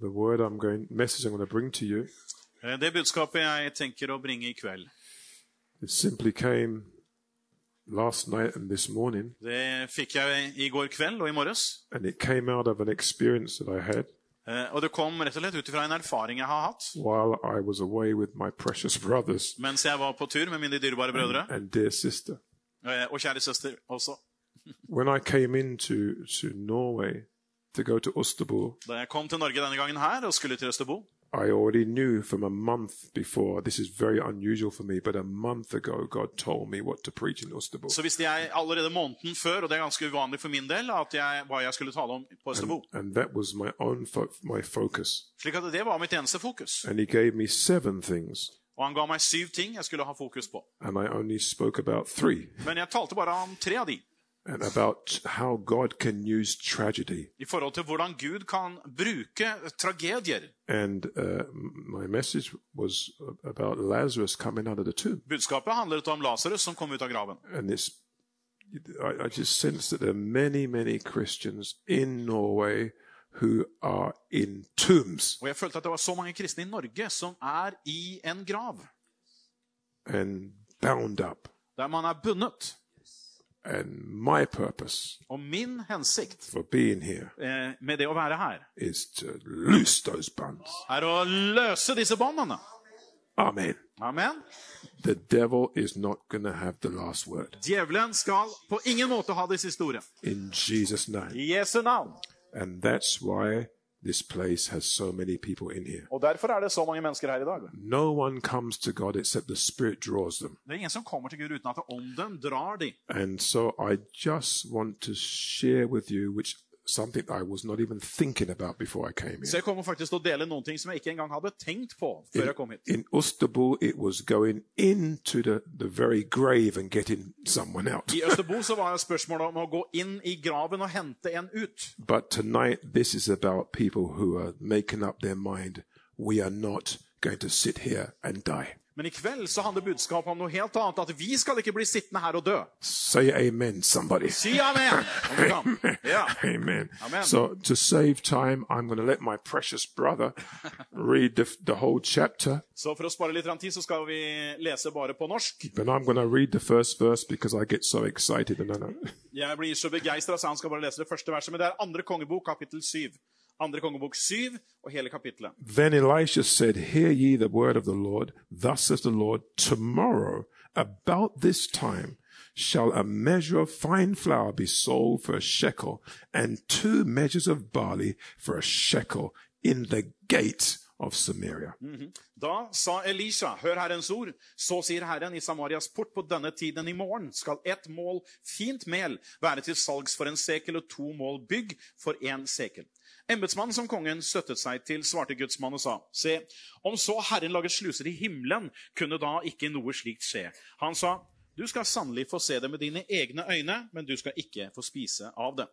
The word I'm going, message I'm going to bring to you, Eh, Det budskapet jeg tenker å bringe i kveld, it simply came last night and this morning, det fikk jeg i går kveld og i morges. and it came out of an experience that I had Eh, Og det kom rett og slett ut ifra en erfaring jeg har hatt while I was away with my precious brothers mens jeg var på tur med mine dyrebare brødre and dear sister. eh, og kjære søster også. When I came into to Norway to go to Osterbo, Da jeg kom til Norge denne gangen her og skulle til Østerbo, I already knew from a month before, this is very unusual for me, but a month ago, God told me what to preach in Osterbo. så visste jeg allerede måneden før, og det er ganske uvanlig for min del, at jeg, hva jeg skulle tale om på Østerbo. And that was my own fo- my focus. Slik at det var mitt eneste fokus. And He gave me seven things, Og han ga meg syv ting jeg skulle ha fokus på. and I only spoke about three, Men jeg talte bare om tre av de. And about how God can use tragedy. I forhold til hvordan Gud kan bruke tragedier. And uh, my message was about Lazarus coming out of the tomb. Budskapet handlet om Lasarus som kom ut av graven. And it's, I, I just sense that there are many, many Christians in Norway who are in tombs. Og jeg følte at det var så mange kristne i Norge som er i en grav. and bound up. Der man er bundet. And my purpose Og min hensikt for being here eh, med det å være her is to loose those bonds. er å løse disse båndene. Amen. Amen. The devil is not going to have the last word. Djevelen skal på ingen måte ha det siste ordet. In Jesus' name. I Jesu navn. And that's why this place has so many people in here. Og derfor er det så mange mennesker her i dag. No one comes to God except the Spirit draws them. Det er ingen som kommer til Gud uten at ånden drar de. And so I just want to share with you, which something I was not even thinking about before I came Så here. jeg kommer faktisk til å dele noen ting som jeg ikke engang hadde tenkt på før jeg kom hit. In Osterbo, it was going into the, the very grave and getting someone out. I Østerbo så var det spørsmålet om å gå inn i graven og hente en ut. But tonight, this is about people who are making up their mind we are not going to sit here and die. Men i kveld så handler budskapet om noe helt annet. At vi skal ikke bli sittende her og dø. Say amen, somebody. Si amen! du Amen. Amen. So, to save time, I'm going to let my precious brother read the, the whole chapter, Så for å spare litt tid, så skal vi lese bare på norsk. but I'm going to read the first verse because I get so excited. And I. Jeg blir så begeistra, så han skal bare lese det første verset. Men det er andre kongebok, kapittel 7. Andre kongebok 7 og hele kapittelet. Then Elisha said, Hear ye the word of the Lord. Thus says the Lord, tomorrow, about this time, shall a measure of fine flour be sold for a shekel, and two measures of barley for a shekel in the gate of Samaria. Da sa Elisha, hør Herrens ord, så sier Herren i Samarias port på denne tiden i morgen skal ett mål fint mel være til salgs for en sekel og to mål bygg for en sekel. Embetsmannen som kongen støttet seg til, svarte Guds mann og sa, se, om så Herren laget sluser i himmelen, kunne da ikke noe slikt skje. Han sa, du skal sannelig få se det med dine egne øyne, men du skal ikke få spise av det.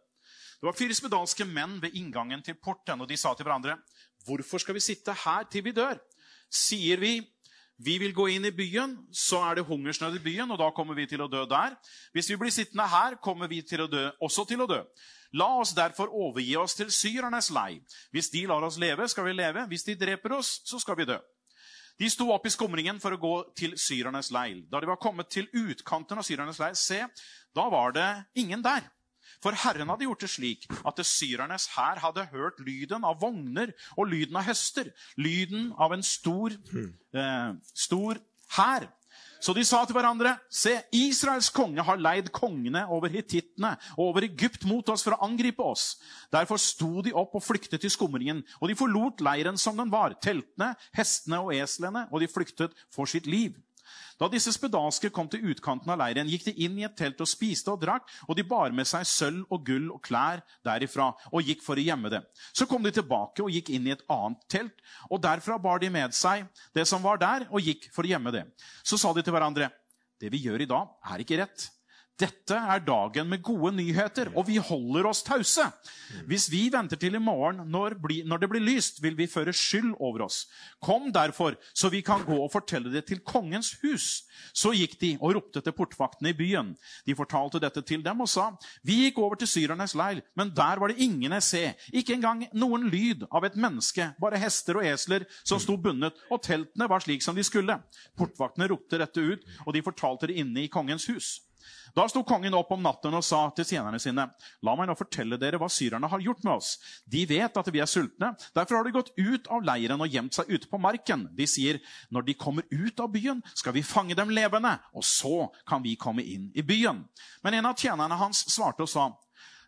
Det var fire spedalske menn ved inngangen til porten, og de sa til hverandre, hvorfor skal vi sitte her til vi dør? Sier vi, vi vil gå inn i byen, så er det hungersnød i byen, og da kommer vi til å dø der. Hvis vi blir sittende her, kommer vi til å dø, også til å dø. La oss derfor overgi oss til syrernes lei. Hvis de lar oss leve, skal vi leve. Hvis de dreper oss, så skal vi dø. De sto opp i skumringen for å gå til syrernes leir. Da de var kommet til utkanten av syrernes leir, se, da var det ingen der. For Herren hadde gjort det slik at det syrernes hær hadde hørt lyden av vogner og lyden av høster, lyden av en stor, eh, stor hær. Så de sa til hverandre, se, Israels konge har leid kongene over hitittene og over Egypt mot oss for å angripe oss. Derfor sto de opp og flyktet til skumringen, og de forlot leiren som den var, teltene, hestene og eslene, og de flyktet for sitt liv. Da disse spedalske kom til utkanten av leiren, gikk de inn i et telt og spiste og drakk, og de bar med seg sølv og gull og klær derifra og gikk for å gjemme det. Så kom de tilbake og gikk inn i et annet telt, og derfra bar de med seg det som var der, og gikk for å gjemme det. Så sa de til hverandre, det vi gjør i dag, er ikke rett. Dette er dagen med gode nyheter, og vi holder oss tause. Hvis vi venter til i morgen når, bli, når det blir lyst, vil vi føre skyld over oss. Kom derfor, så vi kan gå og fortelle det til kongens hus. Så gikk de og ropte til portvaktene i byen. De fortalte dette til dem og sa, vi gikk over til syrernes leir, men der var det ingen å se, ikke engang noen lyd av et menneske, bare hester og esler som sto bundet, og teltene var slik som de skulle. Portvaktene ropte dette ut, og de fortalte det inne i kongens hus. Da sto kongen opp om natten og sa til tjenerne sine.: La meg nå fortelle dere hva syrerne har gjort med oss. De vet at vi er sultne. Derfor har de gått ut av leiren og gjemt seg ute på marken. De sier, når de kommer ut av byen, skal vi fange dem levende, og så kan vi komme inn i byen. Men en av tjenerne hans svarte og sa,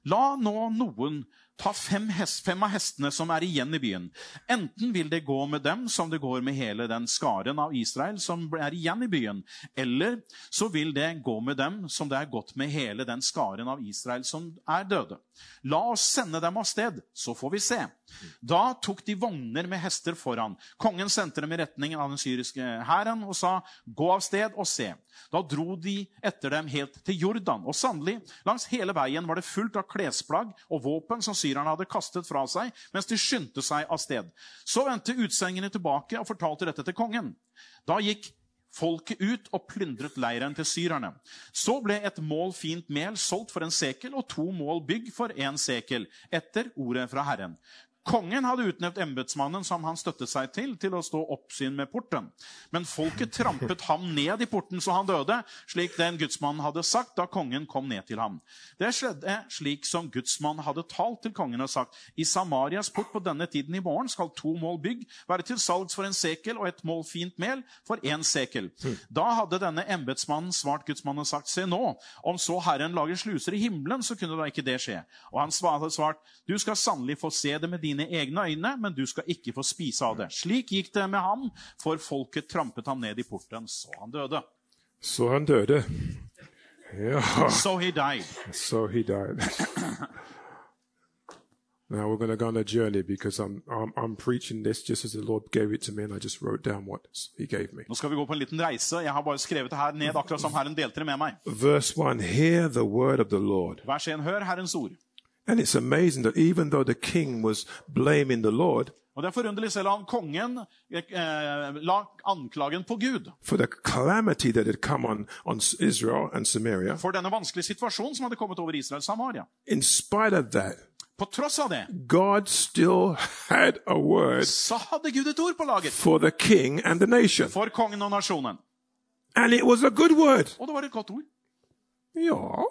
La nå noen Ta fem, hest, fem, av hestene som er igjen i byen. Enten vil det gå med dem som det går med hele den skaren av Israel som er igjen i byen, eller så vil det gå med dem som det er gått med hele den skaren av Israel som er døde. La oss sende dem av sted, så får vi se. Da tok de vogner med hester foran. Kongen sendte dem i retning av den syriske hæren og sa, 'Gå av sted og se.' Da dro de etter dem helt til Jordan. Og sannelig, langs hele veien var det fullt av klesplagg og våpen som syrerne hadde kastet fra seg mens de skyndte seg av sted. Så vendte utsengene tilbake og fortalte dette til kongen. Da gikk folket ut og plyndret leiren til syrerne. Så ble et mål fint mel solgt for en sekel og to mål bygg for en sekel, etter ordet fra Herren. Kongen hadde utnevnt embetsmannen som han støttet seg til, til å stå oppsyn med porten. Men folket trampet ham ned i porten så han døde, slik den gudsmannen hadde sagt da kongen kom ned til ham. Det skjedde slik som gudsmannen hadde talt til kongen og sagt. I Samarias port på denne tiden i morgen skal to mål bygg være til salgs for en sekel og et mål fint mel for én sekel. Da hadde denne embetsmannen svart gudsmannen og sagt, se nå, om så Herren lager sluser i himmelen, så kunne da ikke det skje. Og han hadde svart, du skal sannelig få se det med dine egne øyne, men du skal ikke få spise av det. Slik gikk det med ham, for folket trampet ham ned i porten, så han døde. Så han døde. Ja. So he died. So he died. now we're going to go on a journey because I'm, I'm, I'm preaching this just as the Lord gave it to me, and I just wrote down what He gave me. Nå skal vi gå på en liten reise. Jeg har bare skrevet det her ned akkurat som Herren delte det med meg. Verse 1 Hear the word of the Lord. Vers 1. Hør Herrens ord. And it's amazing that even though the king was blaming the Lord Og Det er forunderlig selv om kongen eh, la anklagen på Gud for on, on Samaria, for denne vanskelige situasjonen som hadde kommet over Israel og Samaria. that, På tross av det God still had a word så hadde Gud et ord på laget for the king and the for kongen og nasjonen. Og det var et godt ord. Yeah.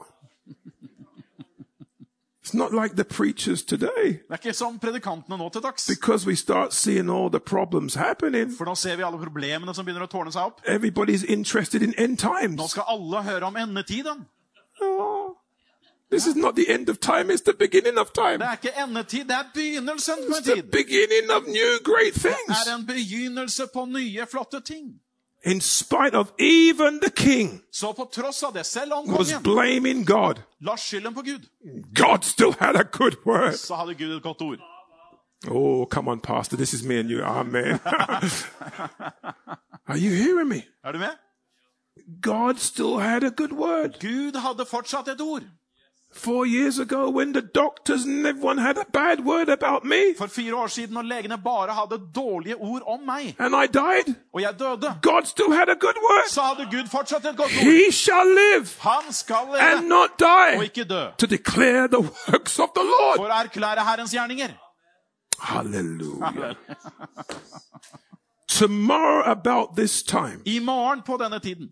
It's not like the preachers today Det er ikke som predikantene nå til dags. because we start seeing all the problems happening. For nå ser vi alle problemene som begynner å tårne seg opp. Everybody's interested in end Nå times. skal alle høre om endetiden. Oh, this is not the end of time, it's the beginning of time. Det er ikke endetid, det er begynnelsen på en It's the beginning of new great Det things. er en begynnelse på nye, flotte ting. In spite of even the king Så på tross av det, selv om was kongen blaming God, la skylden på Gud, God still had a good word. så hadde Gud et godt ord. Oh, come on, Pastor. This is me and you. Amen. Are you hearing me? Er du med? God still had a good word. Gud hadde fortsatt et ord. Four years ago, when the doctors and everyone had a bad word about me For fire år siden, når legene bare hadde dårlige ord om meg, and I died, og jeg døde, God still had a good word. så hadde Gud fortsatt et godt ord. He shall live Han skal and leve not og die ikke dø. to declare the works of the Lord. For å erklære Herrens gjerninger. Hallelujah. Tomorrow, about this time, I morgen på denne tiden.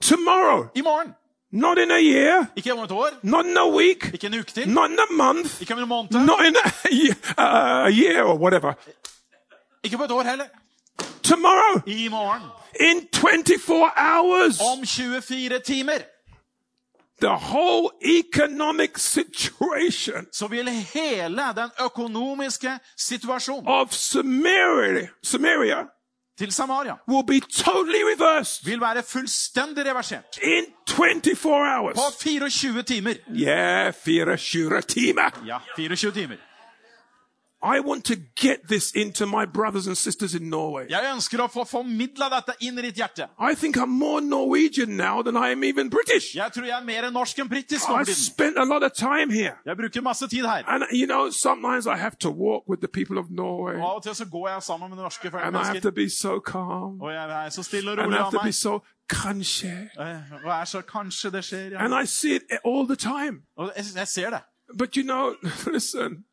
tomorrow, I morgen. Not in a year, Ikke om et år, not in a week, ikke en uke til, not in a month, ikke om en måned, not in a, uh, a year or whatever. ikke på et år heller. Tomorrow, I morgen. in 24 hours, Om 24 timer. The whole economic situation så vil hele den økonomiske situasjonen of Samaria, Samaria til Samaria will be totally reversed vil være fullstendig reversert. in 24 hours. På 24 timer. Yeah, 24 timer. Ja, 24 timer. I want to get this into my brothers and sisters in Norway. Jeg ønsker å få formidla dette inn i ditt hjerte. I think I'm more Norwegian now than I am even British. Jeg tror jeg er mer norsk enn britisk nå I spent a lot of time here. Jeg bruker masse tid her. And you know, sometimes I have to walk with the people of Norway. Og av og til så går jeg sammen med norske And I have to be so calm. Og jeg er så stille og And I rolig have av to be meg. so kanskje. Eh, Og er så kanskje det skjer, ja. And I see it all the time. Og jeg, jeg ser det. But you know, listen,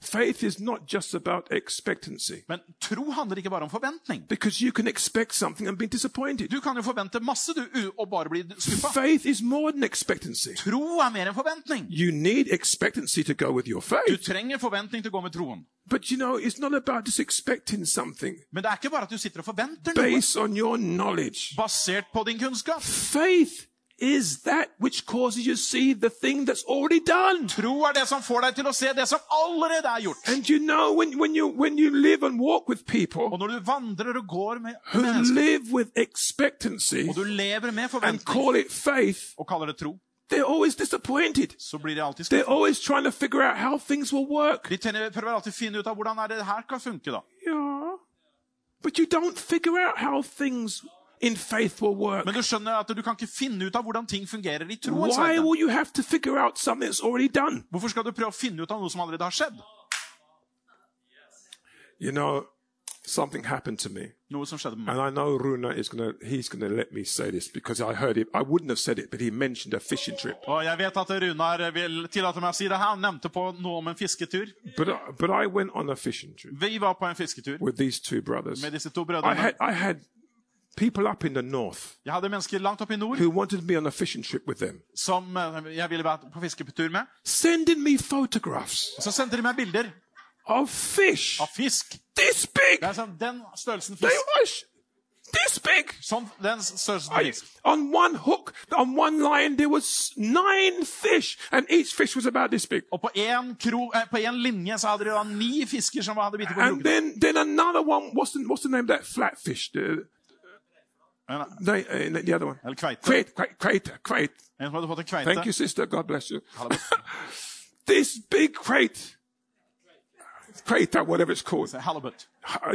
faith is not just about expectancy. Men tro handler ikke bare om forventning. Because you can expect something and be disappointed. Du kan jo forvente masse du, og bare bli skuffa. Faith is more than expectancy. Tro er mer enn forventning. You need expectancy to go with your Du faith. trenger forventning til å gå med troen. But you know, it's not about just expecting something Men det er ikke bare at du sitter og forventer noe based on your knowledge. basert på din kunnskap. Faith is that which causes you to see the thing that's already done. Tro er det som får deg til å se det som allerede er gjort. And you know, when, when, you, when you live and walk with people Og når du vandrer og går med who mennesker, live with expectancy og du lever med and call it faith, og kaller det tro, they're always disappointed. så blir de alltid They're always trying to figure out how things will work. De prøver alltid å finne ut av hvordan det her kan funke. da. Yeah. But you don't figure out how things in faith will work. Men du skjønner at du kan ikke finne ut av hvordan ting fungerer i troens Why will you have to figure out something that's already done? Hvorfor skal du prøve å finne ut av noe som allerede har skjedd? You know, something happened to me. Noe som skjedde med meg. And I know Runa is gonna he's gonna let me say this because I heard it. I wouldn't have said it, but he mentioned a fishing trip. Og jeg vet at Runar er- vil tillate meg å si det her. Han nevnte på noe om en fisketur. But I, but I went on a fishing trip Vi var på en fisketur with these two brothers. med disse to I had I had people up in the north Jeg hadde mennesker langt oppe i nord who wanted to be on a fishing trip with them, som eh, jeg ville være på fisketur med. sending me photographs Så sendte de meg bilder of fish av fisk. this big. Det er sånn, den størrelsen They fisk. were sh- this big. Sånn, den størrelsen I, fisk. on one hook, on one line, there was nine fish, and each fish was about this big. Og på én kro, eh, på en linje så hadde de da ni fisker som hadde bitte på And then, then another one. What's the what's the name of that flatfish? The En- they, uh, the other one. Eller kveite. Crate, crate, crate, crate. En som hadde fått en Thank you, sister. God bless you. this big crate, crate, whatever it's called. A Halibut.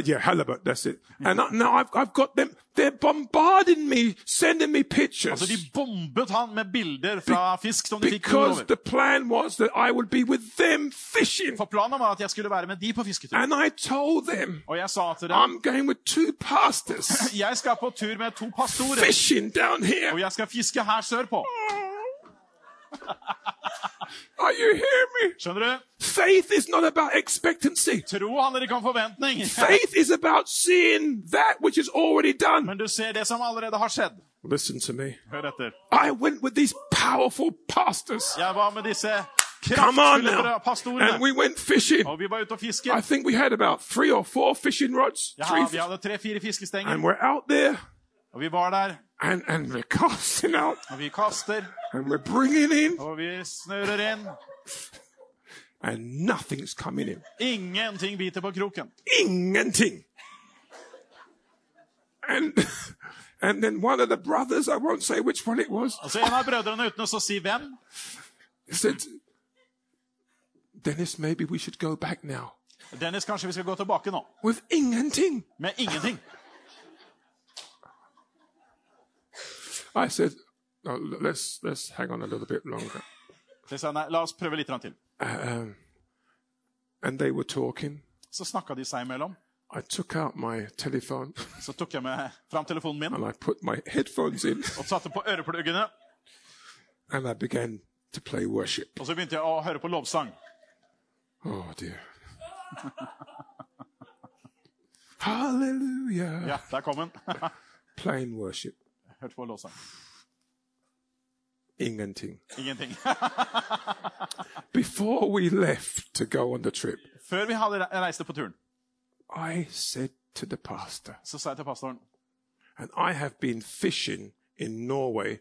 Yeah, halibut. That's it. And I, now I've I've got them. They're bombarding me, sending me pictures. Så de bombet han med bilder fra fisk som de fikk because the plan was that I would be with them fishing. For planen var at jeg skulle være med de på fisketur. And I told them, Og jeg sa til dem I'm going with two pastors jeg skal på tur med to pastorer, fishing down here. og jeg skal fiske her sørpå. Are you hearing me? Skjønner du? Faith is not about expectancy. Tro handler ikke om forventning. Faith is about seeing that which is already done. Men du ser det som allerede har skjedd. Listen to me. Hør etter. I went with these powerful pastors. Jeg var med disse Come on now. And we went fishing. Og vi var ute og I think we had about three or four fishing rods. Ja, Three, vi hadde tre-fire fiskestenger, and we're out there og vi var der. and, and we're casting out Og vi kaster, and we're bringing in og vi snører inn. and nothing's coming in. Ingenting biter på kroken. Ingenting. And and then one of the brothers, I won't say which one it was, Og så en av brødrene, uten å si hvem, said, Dennis, maybe we should go back now. Dennis, kanskje vi skal gå tilbake nå. With ingenting. Med ingenting. I said, no, let's let's hang on a little bit longer. Så jeg sa nei, la oss prøve litt til. Um, and they were talking. Så snakka de seg imellom. I took out my telephone Så tok jeg med fram telefonen min and I put my headphones in og satte på ørepluggene. and I began to play worship. Og så begynte jeg å høre på lovsang. Oh dear. Hallelujah. Ja, der kom den. Playing worship. Hørte på lovsang. Ingenting. Ingenting. Before we left to go on the trip, Før vi hadde re- reiste på turen, I said to the pastor, så sa jeg til pastoren and I have been fishing in Norway.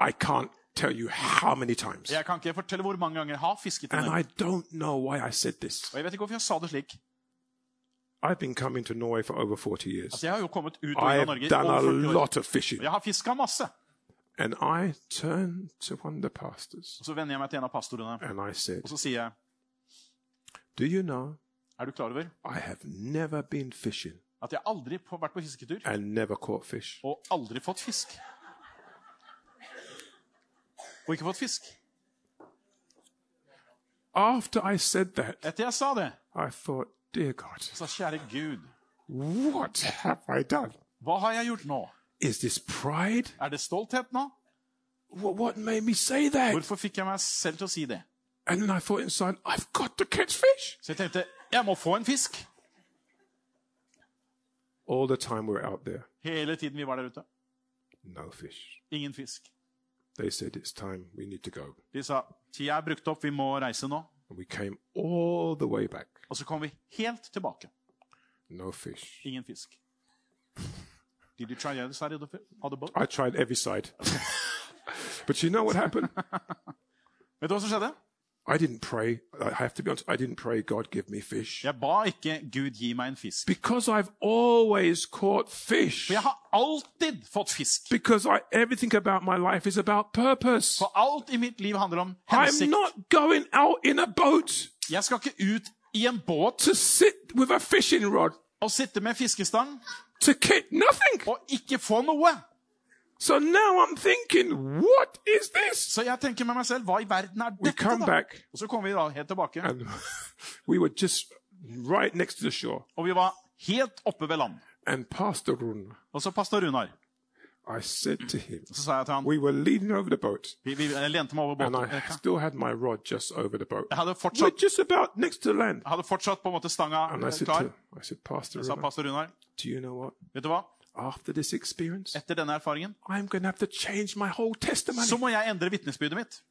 I can't tell you how many times. Jeg kan ikke fortelle hvor mange ganger jeg har fisket i And I don't know why I said this. Og jeg vet ikke hvorfor jeg sa det slik. I've been coming to Norway for over 40 years. Altså, jeg har jo kommet ut I've Norge i done a over 40 år. lot of fishing. Jeg har fiska masse. And I turned to one of the pastors Og så vender jeg meg til en av pastorene and I said, og så sier jeg Do you know Er du klar over I have never been fishing at jeg aldri har vært på fisketur and never caught fish. og aldri fått fisk? Og ikke fått fisk. After I said that, Etter jeg sa det, I thought, dear God, så kjære Gud, what have I done? hva har jeg gjort nå? Is this pride? Er det stolthet nå? What, what made me say that? Hvorfor fikk jeg meg selv til å si det? And then I thought inside, I've got to catch fish. Så jeg tenkte jeg må få en fisk. All the time we were out there, Hele tiden vi var der ute. no fish. Ingen fisk. They said, it's time, we need to go. De sa tida er brukt opp, vi må reise nå. And we came all the way back, Og så kom vi helt tilbake. no fish. Ingen fisk. Did you try the other side of the, of the boat? I tried every side. but you know what happened? Vet du hva som skjedde? I didn't pray. I have to be honest, I didn't pray, God, give me fish. Jeg ba ikke Gud gi meg en fisk. Because I've always caught fish. For jeg har alltid fått fisk. Because I, everything about my life is about purpose. For alt i mitt liv handler om I'm hensikt. not going out in a boat Jeg skal ikke ut i en båt to sit with a fishing rod sitte med fiskestang to catch nothing. og ikke få noe. So now I'm thinking, what is this? Så jeg tenker med meg selv, hva i verden er We dette, come da? back Og så kommer vi da helt tilbake, and we were just right next to the shore. og vi var helt oppe ved land. And Pastor Run, Og så pastor Runar. I said to him, Så sa jeg til han, we were leaning over the boat, vi, vi jeg lente meg over and I still had my rod just over the boat. Hadde We're fortsatt, just about next to land. jeg hadde fortsatt på en måte stanga And I eh, said, klar. to, I said, Pastor Sa Run, pastor Runar, do you know what? vet du hva? After this experience, Etter denne erfaringen, I'm going have to change my whole testimony. så må jeg endre vitnesbyrdet mitt.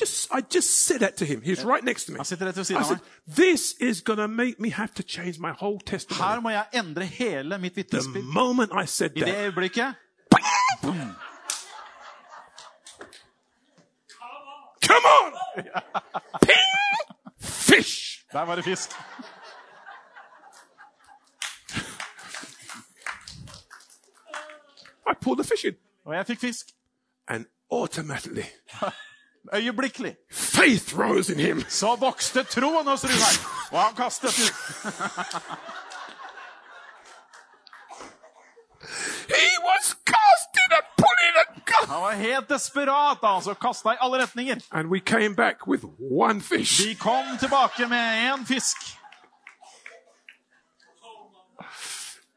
Just, I just said that to him. He's right next to me. I said, this is going to make me have to change my whole Her må jeg endre hele mitt The moment I said I det øyeblikket øyeblikket come on! Ping! Fish! Der var det fisk. I pulled the fish in. Og jeg fikk fisk. And automatically, Øyeblikkelig. faith rose in him. Så vokste troen hos Runar, og han kastet ut. He was casting and pulling and go- Han var helt desperat, da, så kasta i alle retninger. And we came back with one fish. De kom tilbake med én fisk.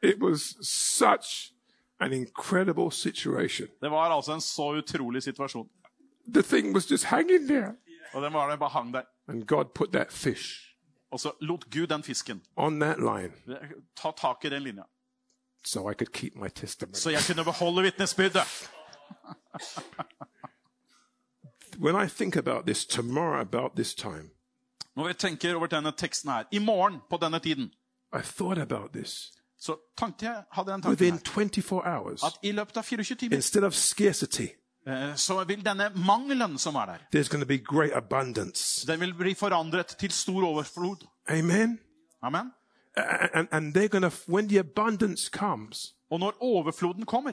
It was such an incredible situation. Det var altså en så utrolig situasjon. The thing was just hanging there. Og den var der, bare hang der. And God put that fish Og så lot Gud den fisken on that line ta tak i den linja, so I could keep my testimony. så jeg kunne beholde vitnesbyrdet. when I think about this tomorrow, about this time, Når jeg tenker over denne teksten her, i morgen på denne tiden, I thought about this. Så tenkte jeg, hadde den tanken her, hours, at i løpet av 24 timer scarcity, eh, så vil denne mangelen som er der, den vil bli forandret til stor overflod. Amen. Amen. And, and gonna, when the abundance comes, Og når overfloden kommer,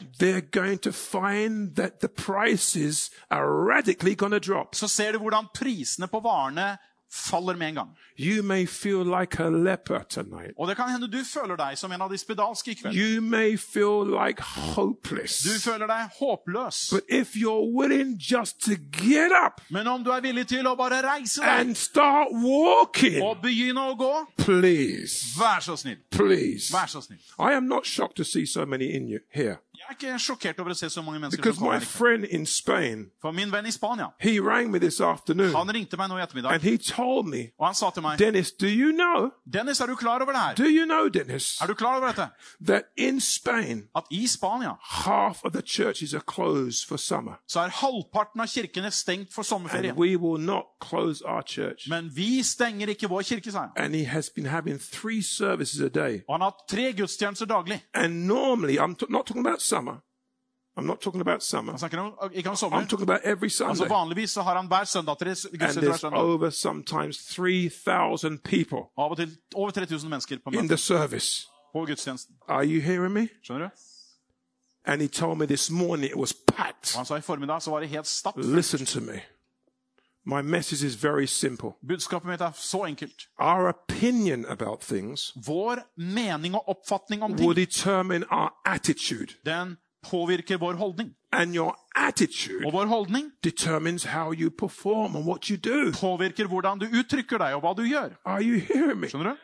så ser du hvordan prisene på varene faller med en gang. You may feel like a leper tonight. Og det kan hende du føler deg som en av de spedalske i kveld. You may feel like hopeless. Du føler deg håpløs. But if you're willing just to get up Men om du er villig til å bare reise deg and start walking, og begynne å gå, please, vær så snill. please. Vær så snill. I am not shocked to see so many in you here Jeg er ikke sjokkert over å se så mange mennesker because som my friend in Spain, For min venn i Spania, he rang me this afternoon han ringte meg nå i ettermiddag, and he told me, og han sa til meg Dennis, do you know, Dennis, er du klar over det her? do you know, Dennis, Er du klar over dette? that in Spain, At i Spania half of the churches are closed for summer så er halvparten av kirkene stengt for sommerferie. and we will not close our church. Men vi stenger ikke vår kirke, sa han. And he has been having three services a day. Og han har hatt tre gudstjenester daglig. And normally, I'm t- not talking about summer. I'm not talking about summer. Han snakker om, ikke om I'm talking about every Altså Sunday. Vanligvis så har han hver søndag tre And there's over sometimes 3,000 people Av og til over 3000 mennesker på in the service. på gudstjenesten. Are you hearing me? Skjønner du? And he told me this morning it was Og packed. han sa i formiddag så var det helt stappfullt. Listen to me. My message is very simple. Budskapet mitt er så enkelt. Our opinion about things Vår mening og oppfatning om will ting, determine our attitude. den påvirker vår holdning. And your attitude Og vår holdning determines how you perform and what you do. påvirker hvordan du uttrykker deg, og hva du gjør. Are you hearing me? Skjønner du?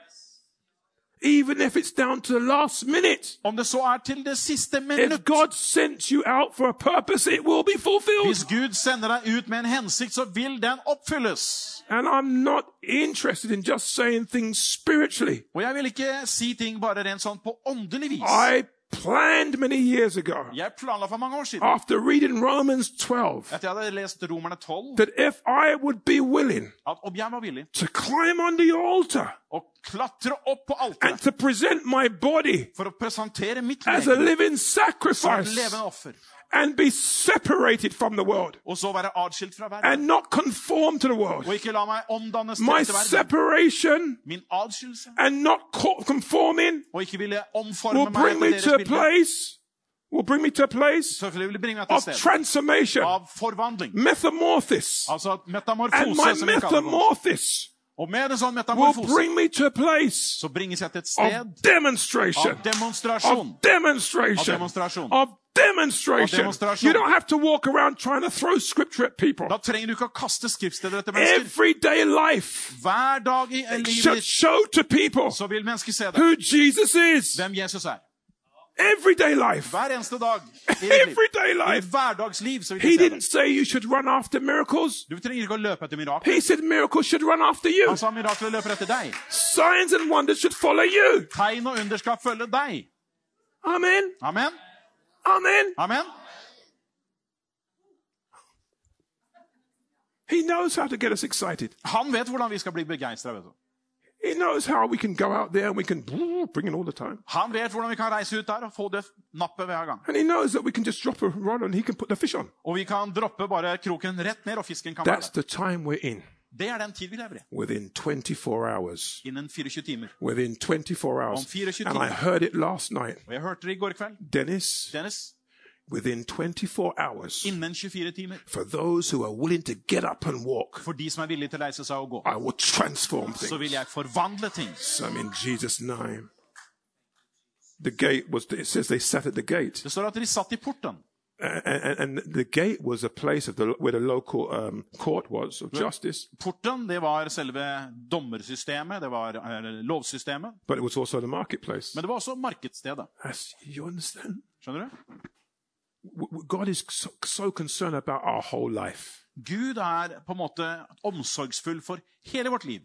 Even if it's down to the last minute. Om det så er til det siste If minutt. God sent you out for a purpose, it will be fulfilled. Hvis Gud sender deg ut med en hensikt, så vil den oppfylles. And I'm not interested in just saying things spiritually. Og jeg vil ikke si ting bare rent sånn på åndelig vis. I planned many years ago, Jeg planla for mange år siden, after reading Romans 12, etter jeg hadde lest Romerne 12, that if I would be willing at om jeg var villig to climb on the altar klatre opp på and alteret to present my body for å presentere mitt as a legeme living som et sacrifice levende offer, and be separated from the world. Og så være atskilt fra verden, and not conform to the world, og ikke la meg omdannes my verden, separation min and not conforming og ikke ville will meg bring me to a place, will bring me to a place selvfølgelig ville bringe meg til of transformation, forvandling. metamorphosis. And my som vi kaller det. metamorphosis Og med en sånn metamorfose så bringes jeg til et sted av demonstrasjon. Av demonstration. Av demonstration. You don't have to walk around trying to throw scripture at people. Da trenger du ikke å kaste skriftsteder etter mennesker. Everyday life Hver dag i livet should show to people who Jesus is. Hvem Jesus er. Everyday life. Hver eneste dag i ditt. Everyday I life. hverdagsliv så He didn't say you should run after miracles. Du trenger ikke å løpe etter mirakler. He said miracles should run after you. Han sa mirakler løper etter deg. Signs and wonders should follow you. Tegn og under skal følge deg. Amen. Amen. Amen. Amen. He knows how to get us excited. Han vet hvordan vi skal bli begeistra. He knows how we can go out there and we can bring it all the time. Han vet hvordan vi kan reise ut der og få det nappet hver gang. And he knows that we can just drop a rod and he can put the fish on. Og vi kan droppe bare kroken rett ned, og fisken kan være That's der. the time we're in. Det er den tid vi lever i. Within 24 hours. Innen 24 timer. Within 24 hours. Om 24 And I heard it last night. Og jeg hørte det i går kveld. Dennis, Dennis, within 24 hours, innen 24 timer. for those who are willing to get up and walk, For de som er villige til å reise seg og gå, I will transform så things. vil jeg forvandle ting. Some in Jesus' name. The gate was, it says they sat at the gate. Det står at de satt i porten. And, the gate was a place of the, where the local um, court was of justice, Porten det var selve dommersystemet, det var eh, lovsystemet. but it was also the marketplace. Men det var også markedsstedet. As you understand? Skjønner du? God is so, so concerned about our whole life. Gud er på en måte omsorgsfull for hele vårt liv.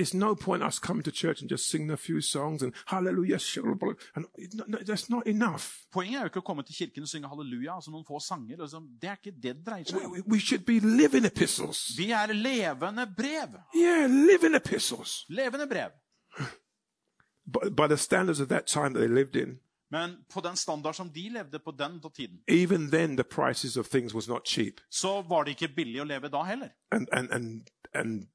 It's no point us coming to church and just singing a few songs and hallelujah, and no, that's not enough. Poenget er jo ikke å komme til kirken og synge halleluja, altså noen få sanger. Liksom. Det er ikke det det dreier seg We, om. we- we should be living epistles. Vi er levende brev. Yeah, living epistles. Levende brev. But by the standards of that time that they lived in, Men på den standard som de levde på den tiden, even then the prices of things was not cheap. så var det ikke billig å leve da heller. And and and and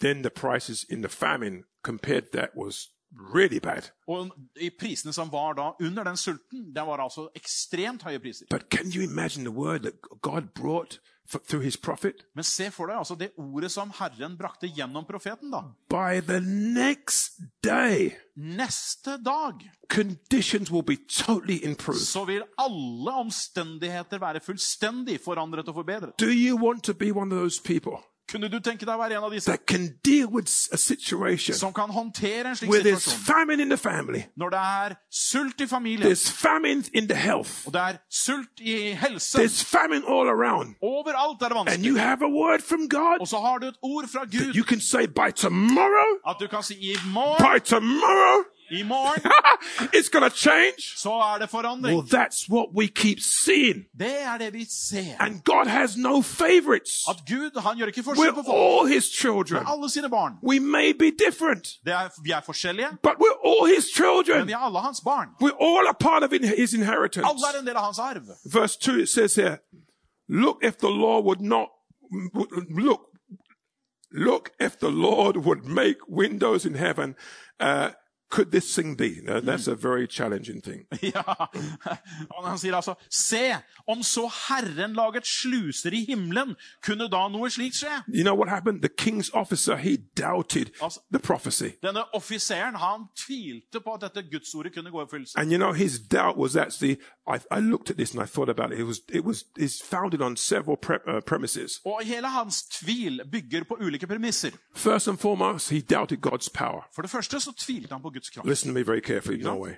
then the prices in the famine compared that was really bad. Og prisene som var da under den sulten, det var altså ekstremt høye priser. But can you imagine the word that God brought through his prophet? Men se for deg altså det ordet som Herren brakte gjennom profeten. da. By the next day, Neste dag conditions will be totally improved. så vil alle omstendigheter være fullstendig forandret og forbedret. Do you want to be one of those people Kunne du tenke deg å være en av disse? That can deal with a situation som kan håndtere en slik where there's situasjon? famine in the family, Når det er sult i familien, there's famine in the health, og det er sult i helse. There's famine all around, Overalt er det and vanskelig. you have a word from God Og så har du et ord fra Gud you can say by tomorrow, at du kan si i morgen, by tomorrow, i morgen, it's going to change. så er det forandring. Well, that's what we keep seeing. Det er det vi ser. And God has no favorites. At Gud han gjør ikke forskjell på We're folk. all His children. Alle sine barn. We may be different, Det er, vi er forskjellige, but we're all His men children. vi er alle hans barn. We're all a part of in- His inheritance. Alle er en del av hans arv. Verse 2, it says here, Look if the Lord would not, look, look if the Lord would make windows in heaven uh, could this thing be? Now, that's mm. a very challenging thing. Ja, Han sier altså Se, om så Herren laget sluser i himmelen, kunne da noe slikt skje? You know what happened? The king's officer, he doubted Also- the prophecy. Denne offiseren han tvilte på at dette gudsordet kunne gå i oppfyllelse. And you know, his doubt was actually, I, I looked at this and I thought about it. It was, it was, it's founded on several pre- uh, premises. Og hele hans tvil bygger på ulike premisser. First and foremost, he doubted God's power. For det første så tvilte han på Guds kraft. Listen to me very carefully, no way.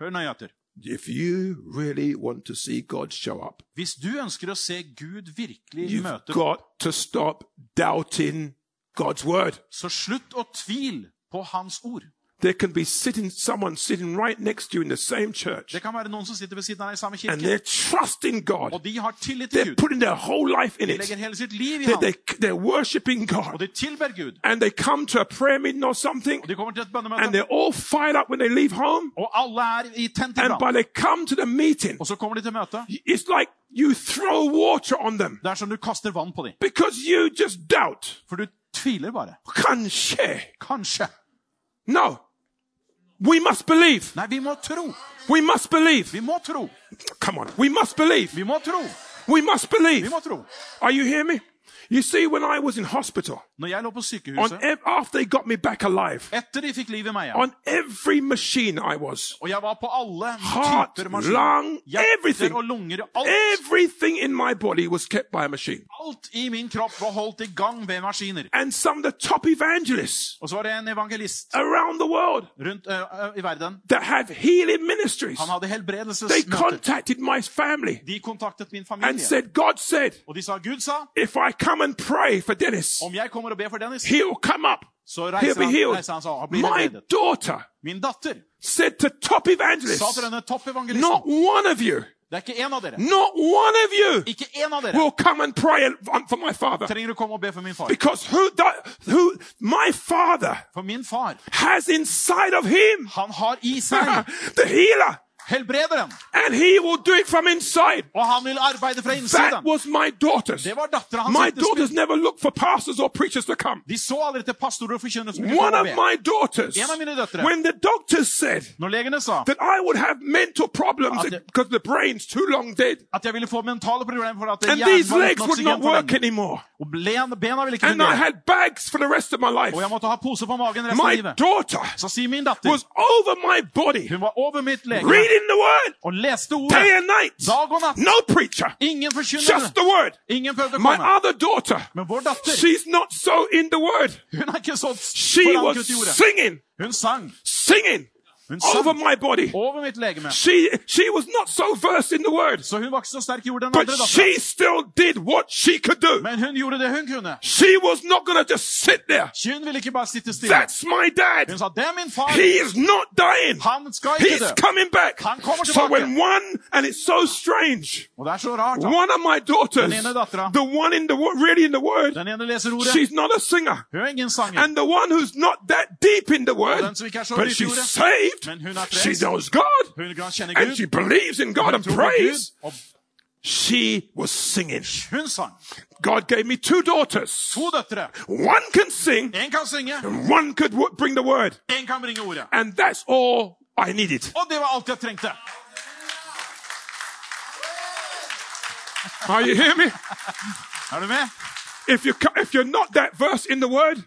Hør nøye etter. If you really want to see God show up, Hvis du ønsker å se Gud virkelig you've møte, got to stop doubting God's word. så slutt å tvile på Hans ord. There can be sitting, someone sitting right next to you in the same church, Det kan være noen som sitter ved siden av deg i samme and kirke, they're trusting God. og de har tillit til They're Gud. putting their whole life in De it. legger hele sitt liv i They're, they, they're worshiping og God. de tilber Gud. And they come to a prayer meeting or something, Og de kommer til et and they're all fired up when they leave home. og alle er i tent i And by they come to the meeting, Og så kommer de til møtet. it's like you throw water on them Det er som du kaster vann på dem. because you just doubt. For du tviler bare. Kanske. Kanskje. No. We must believe. Nei, vi må tro. We must believe. Vi må tro. Come on. We must believe. Vi må tro. We must Vi believe. må tro. Are you hearing me? You see, when I was in hospital, Når jeg lå på on sykehuset, ev- after they got me back alive, etter de fikk liv i meg on every machine I was, og jeg var på alle heart, typer maskiner, lung, everything, hjerter og lunger, alt, everything in my body was kept by a machine. alt i min kropp var holdt i gang ved maskiner. And some of the top evangelists Og så var det en evangelist around the world rundt ø, ø, i verden. that have healing ministries, Han hadde they helbredelsesmøter. contacted my family De kontaktet min and familie, said, God said, og de sa, Gud sa, if I come and pray for Dennis, om jeg kommer og ber for Dennis, he'll come up. så He'll be han, healed. reiser han seg og blir My helbredet. daughter Min datter said to top sa evangelists, til denne toppevangelisten, not one of you, det er ikke en av dere, not one of you ikke en av dere will come and pray and- for my father. trenger å komme og be for min far. Because who, who, my father For min far, has inside of him han har i seg the healer, helbrederen, and he will do it from inside. og han vil arbeide fra That was my daughters. Det var datteren hans. My daughters never looked for pastors or preachers to come. De så aldri til pastorer og forkynnere som One of my daughters, En av mine døtre. when the doctors said Når legene sa that I would have mental problems det- because the brain's too long dead, at jeg ville få mentale problemer for at and these legs would not work anymore, Og len- bena ville ikke and I had bags for the rest of my life, Og jeg måtte ha pose på magen resten av my livet. daughter Så sier min datter was over my body, Hun var over mitt reading in the word. Day and night. No preacher. Ingen. Just the word. Ingen My other daughter. Men vår. She's not so in the word. Så She was singing. Sang. Singing over my body. over mitt legeme. She she was not so versed in the word, Så hun var ikke så sterk i ordet enn but andre datteren. she still did what she could do. Men hun gjorde det hun kunne. She was not going to just sit there. Hun ville ikke bare sitte stille. That's my Hun dad. sa, det er min far. He is not dying. Han skal ikke He's dø. coming back. Han kommer So tilbake. when one, and it's so strange, Og det er så rart. da. one of my daughters, Den ene dattera. the one in the wo- really in the word, Den ene leser ordet. she's not a singer. Hun er ingen sanger. And the one who's not that deep in the word, den som ikke er så but dyp i she's ordet, saved, men hun she knows God. And she believes in God and prays. She was singing. God gave me two daughters. One can sing. And one could bring the word. And that's all I needed. Are you hearing me? If, you, if you're not that verse in the word,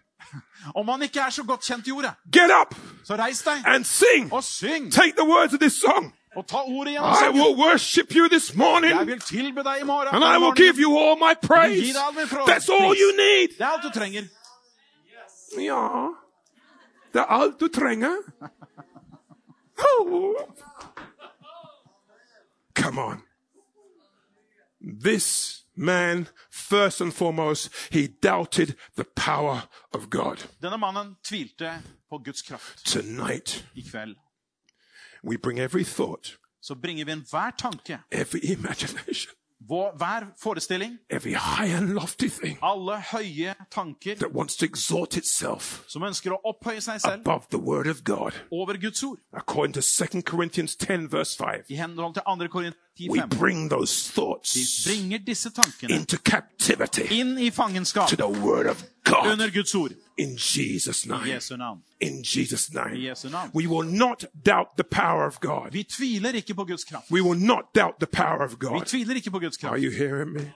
Om man ikke er så godt kjent i ordet, get up så reis deg and sing. og syng. Take the words of this song. Og ta ordet gjennom I sangen. will worship you this Jeg morning, vil tilbe deg i morgen. and I will give you all my praise. That's all you need. Det er alt du trenger. Ja, det er alt du trenger. Oh. Come on. This man, first and foremost, he doubted the power of God. Denne mannen tvilte på Guds kraft. Tonight, I kveld we bring every thought, så bringer vi enhver tanke, every imagination, vår- hver forestilling, every high and lofty thing alle høye tanker that wants to exalt itself som ønsker å opphøye seg selv above the word of God. over Guds ord. According to 2 Corinthians 10, verse 5. I henhold til 2. Korinther We bring those thoughts into captivity to the word of God. In Jesus' name. In Jesus' name. We will not doubt the power of God. We will not doubt the power of God. Are you hearing me?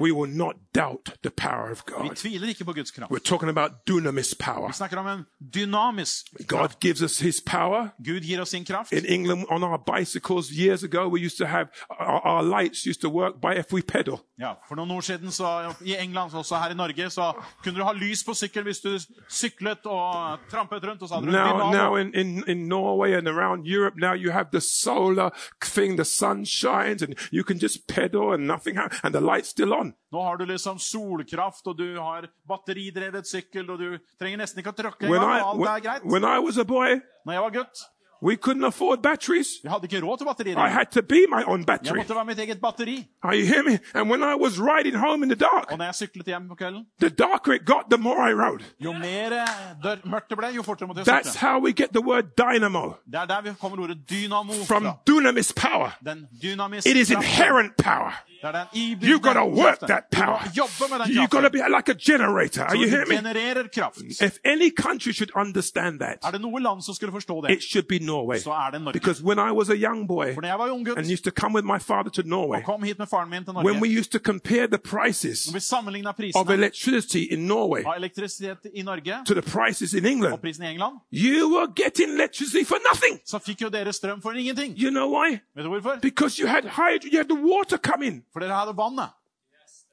We will not doubt the power of Vi God. tviler ikke på Guds kraft. We're talking about dunamis power. Vi snakker om en dynamisk God kraft. gives us his power. Gud gir oss sin kraft. In England, on our bicycles years ago, we used to have our, our lights used to work by if we pedal. Ja, For noen år siden så, i England, også her i Norge, så kunne du ha lys på sykkel hvis du syklet og trampet rundt. og så hadde du Now, now in, in, in Norway and around Europe, now you have the solar thing, the sun shines and you can just pedal and nothing happens and the light's still on. Nå har du liksom solkraft, og du har batteridrevet sykkel, og du trenger nesten ikke å tråkke engang, I, alt when, er greit. when I was a boy, Når jeg var gutt, we couldn't afford batteries. vi hadde ikke råd til I had to be my own Jeg battery. måtte være mitt eget batteri. Are you hearing me? And when I was riding home in the dark, Og når jeg syklet hjem på kvelden, the darker it got, the more I rode. jo mer eh, dør, mørkt det ble, jo fortere måtte jeg That's sykle. how we get the word dynamo Det er der vi kommer ordet dynamo from fra. dunamis power. Den dynamiske It is kraften. inherent power. Det er den iboende You gotta work kraften. that Du må power. jobbe med den You gotta kraften. be like a generator. Are Så you du hearing me? genererer kraft. If any country should understand that, Er det noe land som skulle forstå det, it should be Norway. så er det Norge. Because when I was a young boy For når jeg var ung gutt and used to come with my father to Norway, kom hit med faren min til when we Norge, used to compare the prices når vi sammenligna of prisene electricity in Norway av elektrisitet i Norge to the prices in og England, prisen i England, you were getting electricity for nothing. så fikk jo dere strøm for ingenting. You know why? Vet du hvorfor? Because you had hydro, you had the water come in. For dere hadde vannet.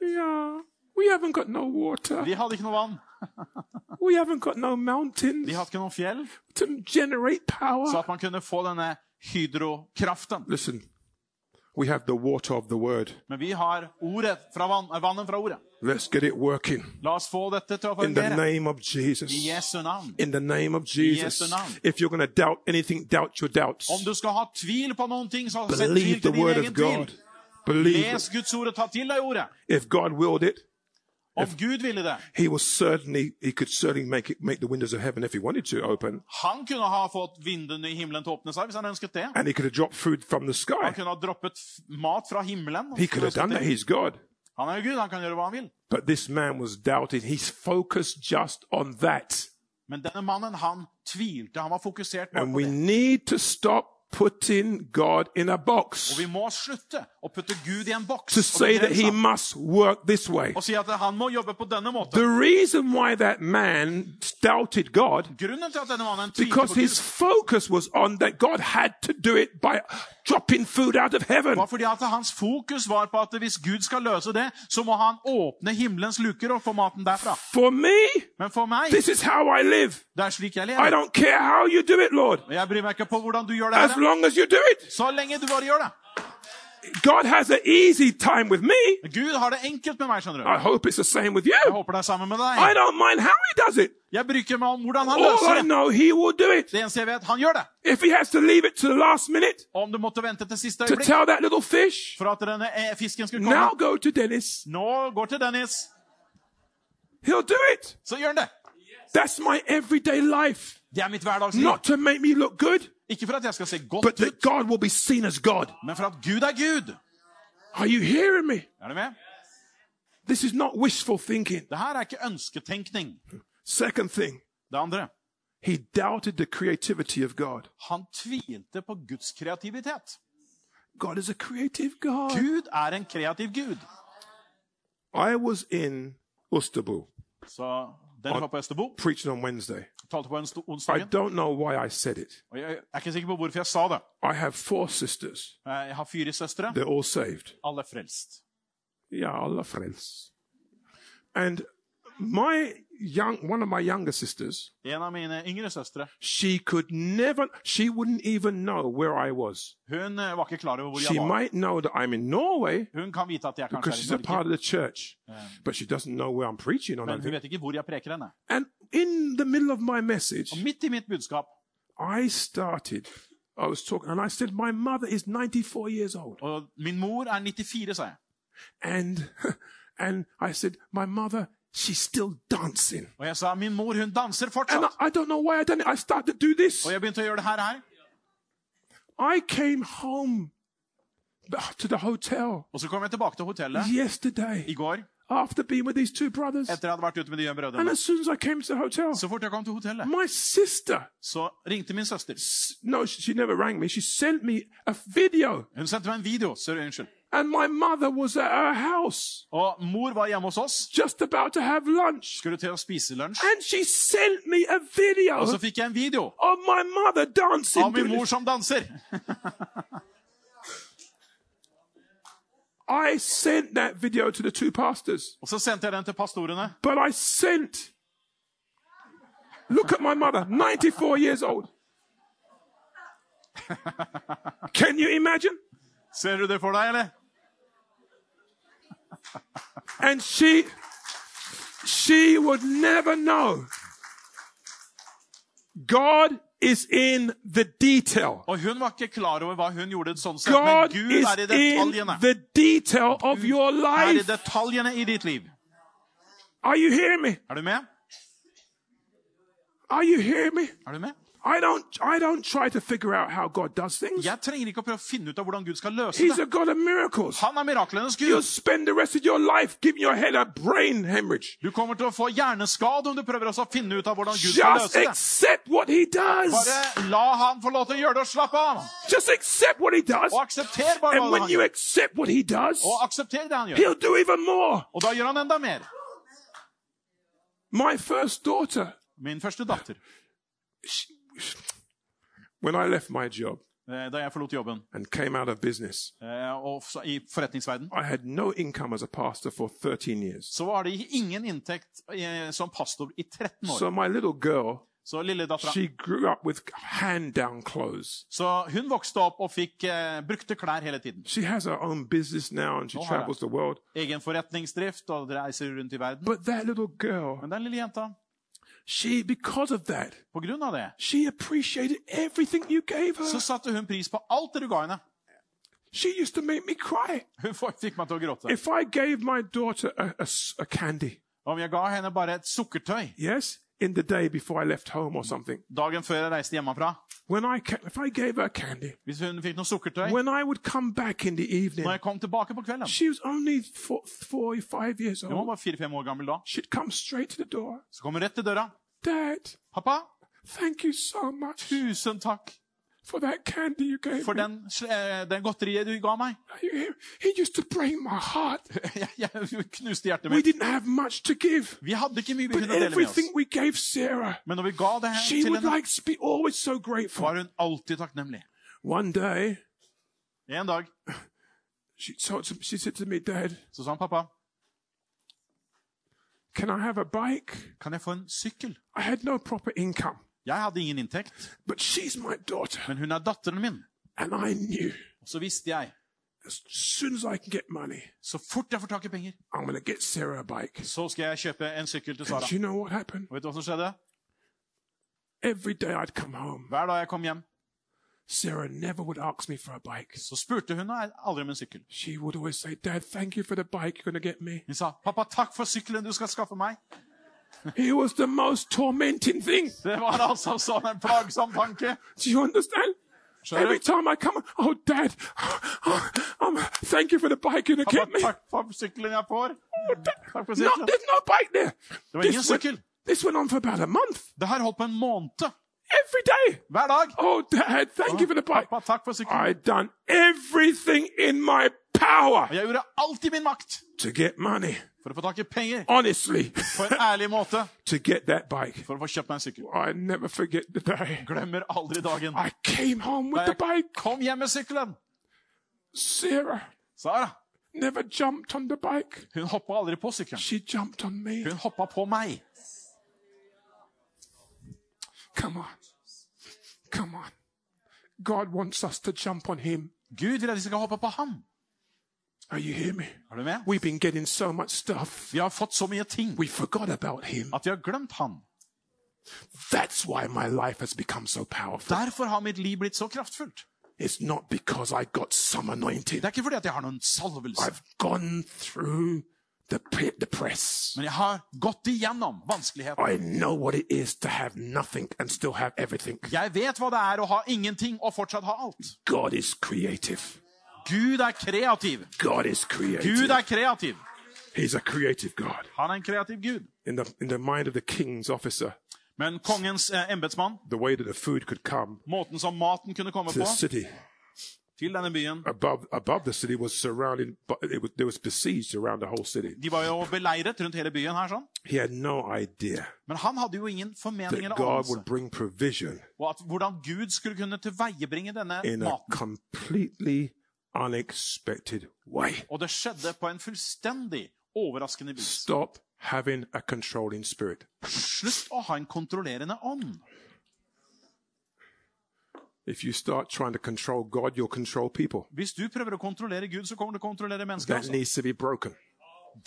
Yeah, we haven't got no water. Vi hadde ikke noe vann. We haven't got no mountains Vi hadde ikke noen fjell, to generate så power. at man kunne få denne hydrokraften. Listen, we have the water of the word. Men vi har ordet fra vann, eh, vannet fra ordet. Let's get it working La oss få dette til å in the fungere. name of Jesus. I Jesu navn. In the name of Jesus. Jesu navn. If you're going to doubt anything, doubt your doubts. Om du skal ha tvil på noen ting, så sett Believe tvil the til din word egen of God. Believe Les it. Guds ord og ta til deg ordet. If God willed it, Om Gud ville det. He was certainly He could certainly make it make the windows of heaven if He wanted to open, Han kunne ha fått vinduene i himmelen til å åpne seg hvis han ønsket det. and He could have dropped food from the Han sky. kunne ha droppet mat fra himmelen. He could have done that. He's God. Han er jo Gud, han kan gjøre hva han vil. But this man was doubting. He's focused just on that. Men denne mannen, han tvilte. Han var fokusert bare And på we need to stop putting God in a Og box vi må slutte å putte Gud i en boks to og say that He must work this way. og si at han må jobbe på denne måten. The reason why that man doubted God Grunnen til at denne mannen because his focus was on that God had to do it by dropping food out of heaven. var fordi at hans fokus var på at hvis Gud skal løse det, så må han åpne himmelens luker og få maten derfra. For me, Men for meg, this is how I live. det er slik jeg I lever. don't care how you do it, Lord, jeg bryr meg ikke på hvordan du gjør det. as. Long as you do it. Så lenge du bare gjør det. God has an easy time with me. Gud har det enkelt med meg, skjønner du. I hope it's the same with Jeg håper det er sammen med I deg. don't mind how he does it. Jeg bryr ikke meg om hvordan han All løser I det. know, he will do it. Det eneste jeg vet, han gjør det. If he has to leave it to the last minute om du måtte vente til siste to øyeblikk tell that little fish, for at denne eh, fisken skulle now komme go to Dennis, Nå går til Dennis, he'll do it. så gjør han det. That's my everyday life. Det er mitt hverdagsliv. Not to make me look good, Ikke for at jeg skal se godt ut, men for at Gud er Gud. Are you hearing me? Er du med? This is not wishful thinking. Det her er ikke ønsketenkning. Second thing, Det andre, he doubted the creativity of God. han tvilte på Guds kreativitet. God is a creative God. Gud er en kreativ Gud. I was in Ustabu Så var på Østerbo, preaching on Wednesday. Talte på I onsdagen. don't know why I said it. Og jeg er ikke sikker på hvorfor jeg sa det. I have four sisters. Jeg har fire søstre. They're all saved. Alle er frelst. Yeah, Allah friends. And my young, one of my younger sisters, En av mine yngre søstre she could never, she wouldn't even know where I was. hun eh, var ikke klar over hvor She jeg var. might know that I'm in Norway Hun kan vite at jeg because kanskje she's er a i part Norge, of the church, but she doesn't know where I'm preaching or men hun vet ikke hvor jeg preker henne. And in the middle of my message, Og midt i mitt budskap, I started, I was talking, and I said, My mother is 94 years old. og min mor er 94, sa jeg. And, and I said, My mother, she's still dancing. Og jeg sa min mor hun danser And. I, I don't know why I done it. I started to do this. Og jeg begynte å gjøre det her. her. I came home to the hotel Og så kom jeg tilbake til hotellet yesterday i går after being with these two brothers. etter jeg hadde vært ute med de And as soon as I came to the hotel, Så fort jeg kom til hotellet, my sister, så ringte min søster. s- no, she never rang me. She sent me a video, Hun sendte meg en video. Så, unnskyld. And my mother was at her house Og mor var hjemme hos oss. just about to have lunch. Skulle til å spise lunsj. And she sent me a video Og så fikk jeg en video of my mother dancing. av min mor som danser. I sent that video to the two pastors, Og så sendte jeg den til pastorene. but I sent. Look at my mother, 94 years old. Can you imagine? Ser du det for deg, eller? And she, she would never know. God is in the detail. Og hun var ikke klar over hva hun gjorde sånn sett, men God Gud is er i in the detail of your Er i life. detaljene i ditt liv. Are you hearing me? Er du med? Are you hearing me? Er du med? I don't, I don't try to figure out how God does things. Jeg trenger ikke å prøve å finne ut av hvordan Gud skal løse He's det. a God of miracles. Han er miraklenes You'll Gud. spend the rest of your life giving your head a brain hemorrhage. Du kommer til å få hjerneskade om du prøver å finne ut av hvordan Gud skal Just løse det. accept what He does. Bare la han få lov til å gjøre det og slappe av. Just accept what He does. Og aksepter bare And hva when han you gjør. accept what He does, Og aksepter det han gjør. He'll do even more. Og da gjør han enda mer. My first daughter, Min første datter, she, when I left my job eh, da jeg forlot jobben and came out of business, eh, og i forretningsverden, no income as a pastor for 13 years. så var det ingen inntekt eh, som pastor i 13 år. So my little girl, Så lille dattera she grew up with hand-down clothes. Så hun vokste opp og fikk uh, brukte klær hele tiden. She has her own business now and she Nå travels the world. Egen forretningsdrift og reiser rundt i verden. But that little girl, Men den lille jenta, she, because of that, på grunn av det, she appreciated everything you gave her. så satte hun pris på alt det du ga henne. She used to make me cry. Hun fikk meg til å gråte. If I gave my daughter a a candy, Om jeg ga henne bare et sukkertøy yes, in the day before I left home or something, dagen før jeg reiste hjemmefra when I if I gave her candy, Hvis hun fikk noe sukkertøy when I would come back in the evening, når jeg kom tilbake på kvelden she was only four, four five years Hun var old. bare fire-fem år gammel da. She'd come straight to the door. Så kom hun rett til døra. Dad, 'Pappa, thank you so much tusen takk for that candy you gave for me. den, eh, den godteriet du ga meg.' He used to break my heart. Jeg, knuste hjertet We didn't have much to give, Vi hadde ikke mye vi but kunne dele med oss. everything we gave Sarah, Men når vi ga det her she til would henne, like to be always so grateful. var hun alltid takknemlig. One day, En dag she told she said to me, Dad, så sa han, 'Pappa, can I have a bike? kan jeg få en sykkel?' I had no proper income, Jeg hadde ingen inntekt, but she's my daughter, men hun er datteren min. and I knew Og så visste jeg, money, så fort jeg får tak i penger, I'm going get Sarah a bike. så skal jeg kjøpe en sykkel til Sara. You know what happened? Og vet du hva som skjedde? Every day I'd come home, Hver dag jeg kom hjem, Sarah never would ask me for a bike. så spurte hun meg aldri om en sykkel. She would always say, Dad, thank you for the bike you're get me. Hun sa, 'Pappa, takk for sykkelen du skal skaffe meg'. It was the most tormenting thing. Det var altså sånn en plagsom tanke. Do you understand? Skjønner Every time I come, oh, Dad, um, thank you for the bike to get Pappa, me. takk for sykkelen jeg får. Takk for No, sykkelen. there's no bike there. Det var ingen This went, sykkel. this went on for about a month. Det her holdt på en måned. Every day. Hver dag. Oh, Dad, thank you for the bike. Pappa, takk for sykkelen. I done everything in my power jeg gjorde alt i min makt to get money, for å få tak i penger honestly, på en ærlig måte to get that bike. for å få kjøpt meg en sykkel. I never forget the day. Glemmer aldri dagen I came home with the bike. kom hjem med sykkelen. Sarah Sara, never jumped on the bike. hun hoppa aldri på sykkelen. She jumped on me. Hun hoppa på meg. Come on. Come on. God wants us to jump on him. Gud vil at vi skal hoppe på ham. Are you hear me? Er du med? We've been getting so much stuff. Vi har fått så mye ting We forgot about him. at vi har glemt han. That's why my life has become so powerful. Derfor har mitt liv blitt så kraftfullt. It's not because I got some anointing. Det er ikke fordi at jeg har noen salvelse, I've gone through the pit, the press. men jeg har gått igjennom vanskeligheter. I know what it is to have nothing and still have everything. Jeg vet hva det er å ha ingenting og fortsatt ha alt. God is creative. Gud er kreativ. God is Gud er kreativ. He's a creative God. Han er en kreativ Gud. In the, in the mind of the king's officer, Men kongens eh, embetsmann, the way that the food could come måten som maten kunne komme to på city til denne byen above above the city was surrounded, but it was, there was besieged around the whole city. De var jo beleiret rundt hele byen her, sånn. He had no idea Men han hadde jo ingen formening that eller God anelse. would bring provision Og at hvordan Gud skulle kunne tilveiebringe denne in a maten. completely unexpected way. Og det skjedde på en fullstendig overraskende vis. Stop having a controlling spirit. Slutt å ha en kontrollerende ånd. If you start trying to control God, you'll control people. Hvis du prøver å kontrollere Gud, så kommer du å kontrollere mennesker That needs to be broken.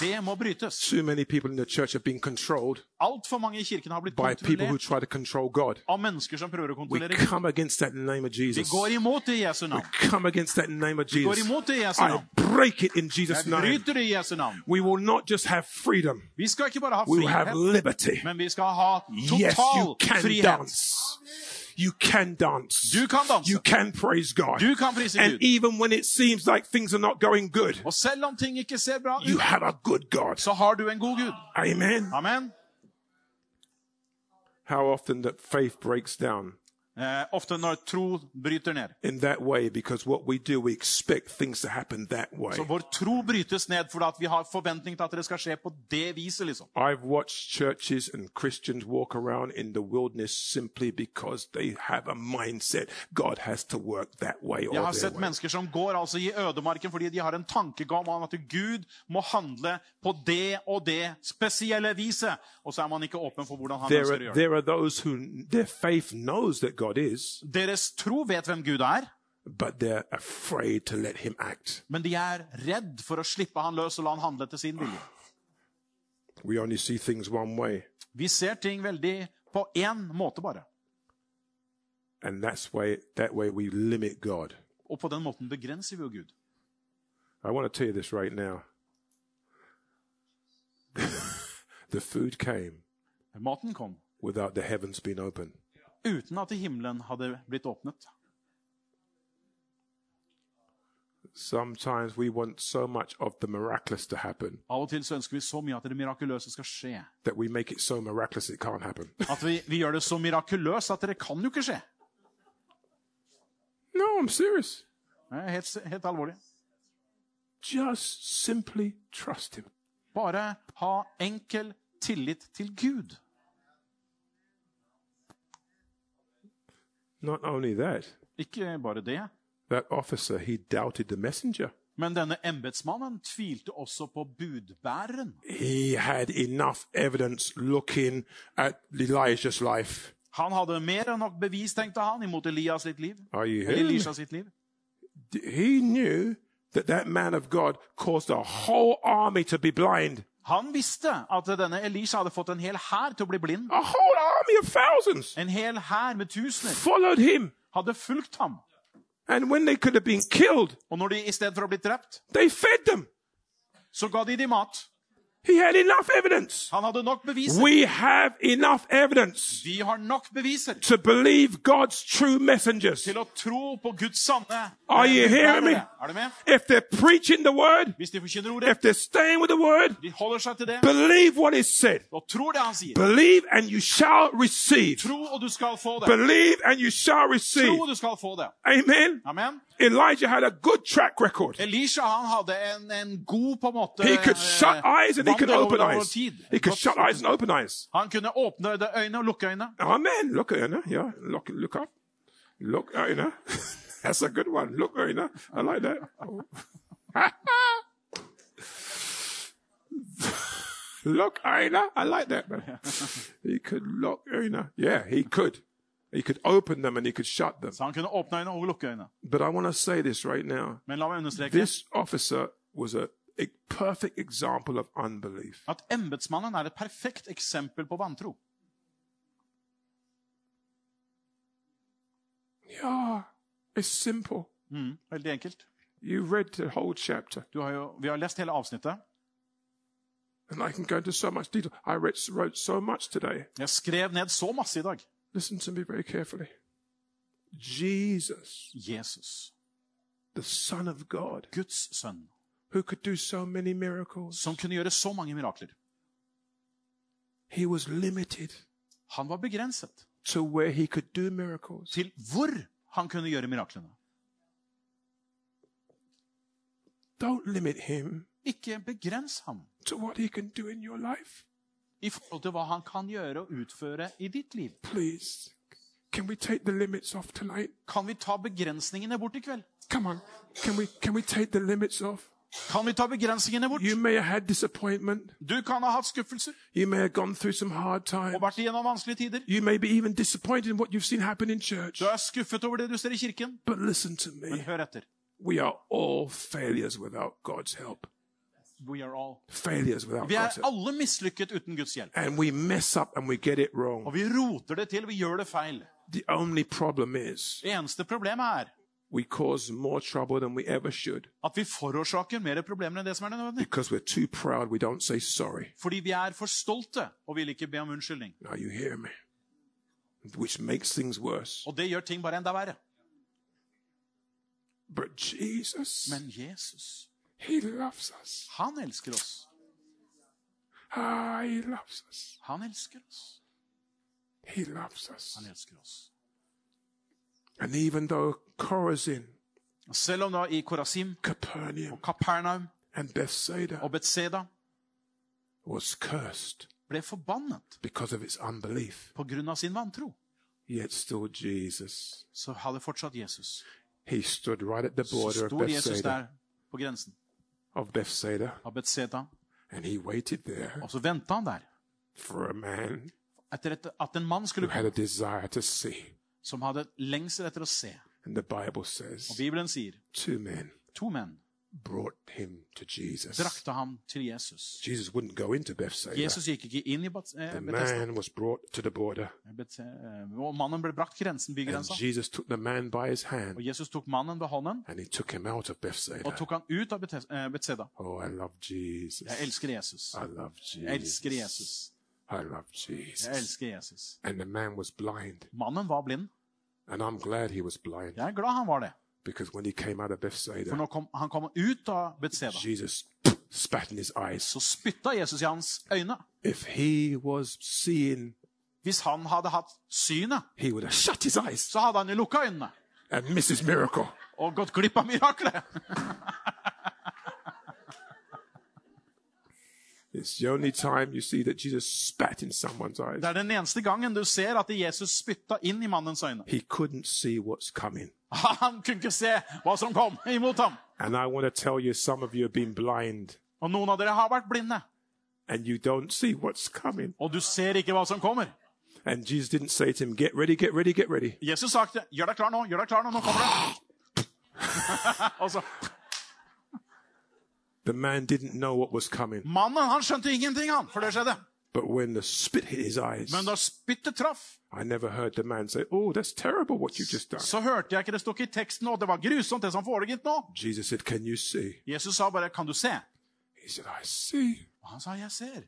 Det må brytes. Too many people in the church have been controlled Altfor mange i kirken har blitt by people who kontrollert try to control God. av mennesker som prøver å We kontrollere Gud. come against that in the name of Vi Jesus. går imot det i Jesu navn. Come against that in the name of Vi går Jesus. imot det i Jesu I navn. break it in Jesus' Jeg name. bryter det i Jesu navn. We will not just have freedom, Vi skal ikke bare ha we will have frihet, liberty. men vi skal ha Yes, you total can frihet. dance. You can dance. Du kan danse. You can praise God. Du kan prise And Gud. even when it seems like things are not going good, Og selv om ting ikke ser bra you ut, have a good God. så har du en god Gud. Amen. Amen. How often that faith breaks down Eh, ofte når tro bryter ned. in that way because what we do, we expect things to happen that way. Så vår tro brytes ned fordi at vi har forventning til at det skal skje på det viset. liksom. I've watched churches and Christians walk around in the wilderness simply because they have a mindset God has to work that way Jeg har sett mennesker som går altså i ødemarken fordi de har en tankegang om at Gud må handle på det og det spesielle viset. Og så er man ikke åpen for hvordan han There ønsker å gjøre det. there are those who their faith knows that God is, Deres tro vet hvem Gud er, but they're afraid to let Him act. men de er redd for å slippe han løs og la han handle til sin vilje. We only see things one way, Vi ser ting veldig på én måte bare. and that's way that way we limit God. Og på den måten begrenser vi jo Gud. I want to tell you this right now. the food came Maten kom without the heavens being open. Uten at himmelen hadde blitt åpnet. Sometimes we want so much of the miraculous to happen Av og til så ønsker vi så mye at det mirakuløse skal skje. that we make it so miraculous it can't happen. At vi, vi gjør det så mirakuløst at det kan jo ikke skje. no, I'm serious. Er helt, helt alvorlig. Just simply trust Him. Bare ha enkel tillit til Gud. Not only that, Ikke bare det, that officer, he doubted the messenger. men denne embetsmannen tvilte også på budbæreren. He had enough evidence looking at Elijah's life. Han hadde mer enn nok bevis, tenkte han, imot Elias sitt liv. Are you Eller hearing me? Elisha sitt liv. He knew that that man of God caused a whole army to be blind. Han visste at denne Elisha hadde fått en hel hær til å bli blind. A whole army of thousands En hel hær med tusener followed him. hadde fulgt ham. And when they could have been killed, Og når de i stedet for å bli drept, they fed them. så ga de dem mat. He had enough evidence. Han hadde nok beviser. We have enough evidence Vi har nok beviser to believe God's true messengers. til å tro på Guds sanne Are you hearing me? Er du med? If they're preaching the word, Hvis de forkynner if they're staying with the word, de holder seg til det believe what is said. og tror det han sier. Believe and you shall receive. Tro, og du skal få det. Believe and you shall Tro, receive. og du skal få det. Amen. Amen. Elijah had a good track record. Elisha han hadde en, en god på en måte He could eh, shut eyes and he could open eyes. He could shut eyes and open eyes. Han kunne åpne det øyne og lukke øyne. Amen. Look at her. Yeah. Look, look up. Look at. That's a good one. Look at. I like that. look at. I like that, man. He could look her. Yeah, he could. He could open them and he could shut them. Så han kunne åpne øyne og lukke øyne. But I want to say this right now. Men la meg understreke This officer was a, a perfect example of unbelief. at embetsmannen er et perfekt eksempel på vantro. Yeah, it's simple. Mm, veldig enkelt. You read the whole chapter, Du har jo, vi har lest hele avsnittet. and I can go into so much detail. I read, wrote so much today. Jeg skrev ned så masse. Listen to me very carefully. Jesus Jesus the Son of God, Guds sønn, who could do so many miracles. som kunne gjøre så mange mirakler. He was limited Han var begrenset to where he could do miracles. til hvor han kunne gjøre miraklene. Don't limit him Ikke begrens ham to what he can do in your life. I forhold til hva han kan gjøre og utføre i ditt liv. Please. Can we take the limits off tonight? Kan vi ta begrensningene bort i kveld? Come on. Can we can we take the limits off? Kan vi ta begrensningene bort? You may have had disappointment. Du kan ha hatt skuffelser You may have gone through some hard times. og vært igjennom vanskelige tider. You may be even disappointed in what you've seen happen in church. Du er skuffet over det du ser i kirken. But listen to Men hør etter. We are all failures without God's help. We are all. Failures without Vi er alle mislykket uten Guds hjelp. And we mess up and we get it wrong. Og vi roter det til, vi gjør det feil. The only problem is Det eneste problemet er we cause more trouble than we ever should at vi forårsaker mer problemer enn det som er nødvendig. because we're too proud. We don't say sorry. Fordi vi er for stolte og vil ikke be om unnskyldning. Now you hear me. Which makes things worse. Og det gjør ting bare enda verre. But Jesus, Men Jesus, He loves us. han elsker oss. Ah, He loves us. Han elsker oss. He loves us. Han elsker oss. And even though Chorazin, Selv om da i Korasim Capernaum, og Kapernaum Bethsaida og Betseda ble forbannet på grunn av sin vantro, yet still Jesus, så hadde fortsatt Jesus. He stood right at the Så border sto Jesus der på grensen of Bethsaida, av Bethsaida. and He waited there og så venta han der for a man etter et, at en mann who skulle had a desire to see. som hadde lengsel etter å se. And the Bible says Og Bibelen sier two men to menn brought him to Jesus. drakte ham til Jesus. Jesus wouldn't go into Bethsaida. Jesus gikk ikke inn i eh, The man was brought to the border, Bet- eh, Og mannen ble brakt grensen, and. Jesus took the man by his hand Jesus tok mannen ved hånden and he took him out of Bethsaida. tok han ut av eh, Oh, I love Jesus. Jeg elsker Jesus. I love Jeg elsker Jesus. Jesus. I love Jesus. elsker Jesus. And the man was blind, Mannen var blind. and I'm glad he was blind Jeg er glad han var det. Because when he came out of For når kom, han kom ut av Bethsaida, Jesus spat in his eyes. så spytta Jesus i hans øyne. If he was seeing, Hvis han hadde hatt synet, he would have shut his eyes så hadde han jo lukka øynene and missed his miracle. og gått glipp av miraklet. It's the only time you see that Jesus spat in someone's eyes. Det er den eneste gangen du ser at Jesus spytta inn i mannens øyne. He couldn't see what's coming. Han kunne ikke se hva som kom imot ham. And I want to tell you, some of you have been blind Og noen av dere har vært blinde, and you don't see what's coming. og du ser ikke hva som kommer. And Jesus didn't say to him, Get ready, get ready, get ready. Jesus sa til gjør deg klar nå, gjør deg klar nå, nå kommer det. og så, The man didn't know what was coming. Mannen han skjønte ingenting, han, for det skjedde. But when the spit hit his eyes, Men da spyttet traff, I never heard the man say, Oh, that's terrible what you just done. så hørte jeg ikke det ikke i teksten, og det var grusomt det som foregikk nå. Jesus said, Can you see? Jesus sa bare 'Kan du se?' He said, I see, Og han sa 'Jeg ser'.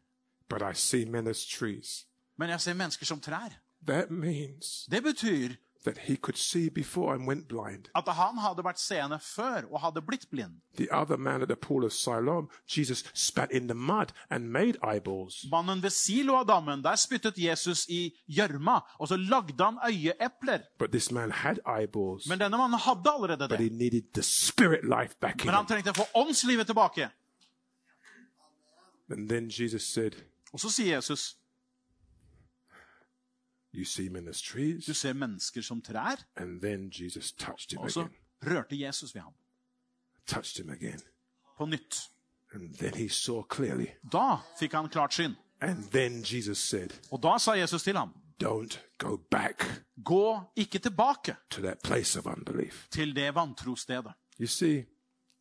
but I see men as trees. Men jeg ser mennesker som trær. That means Det betyr that he could see before and went blind. at han hadde vært seende før og hadde blitt blind. The other man at the pool of Siloam, Jesus spat in the mud and made eyeballs. Mannen ved Siloa-dammen, der spyttet Jesus i gjørma, og så lagde han øyeepler. But this man had eyeballs, Men denne mannen hadde allerede but he det. needed the spirit life back Men han trengte å få åndslivet tilbake. Og så sier Jesus, You see men as trees. Du ser mennesker som trær. Og så rørte Jesus ved ham på nytt. Da fikk han klart syn. Og da sa Jesus til ham, gå ikke tilbake til det vantrostedet.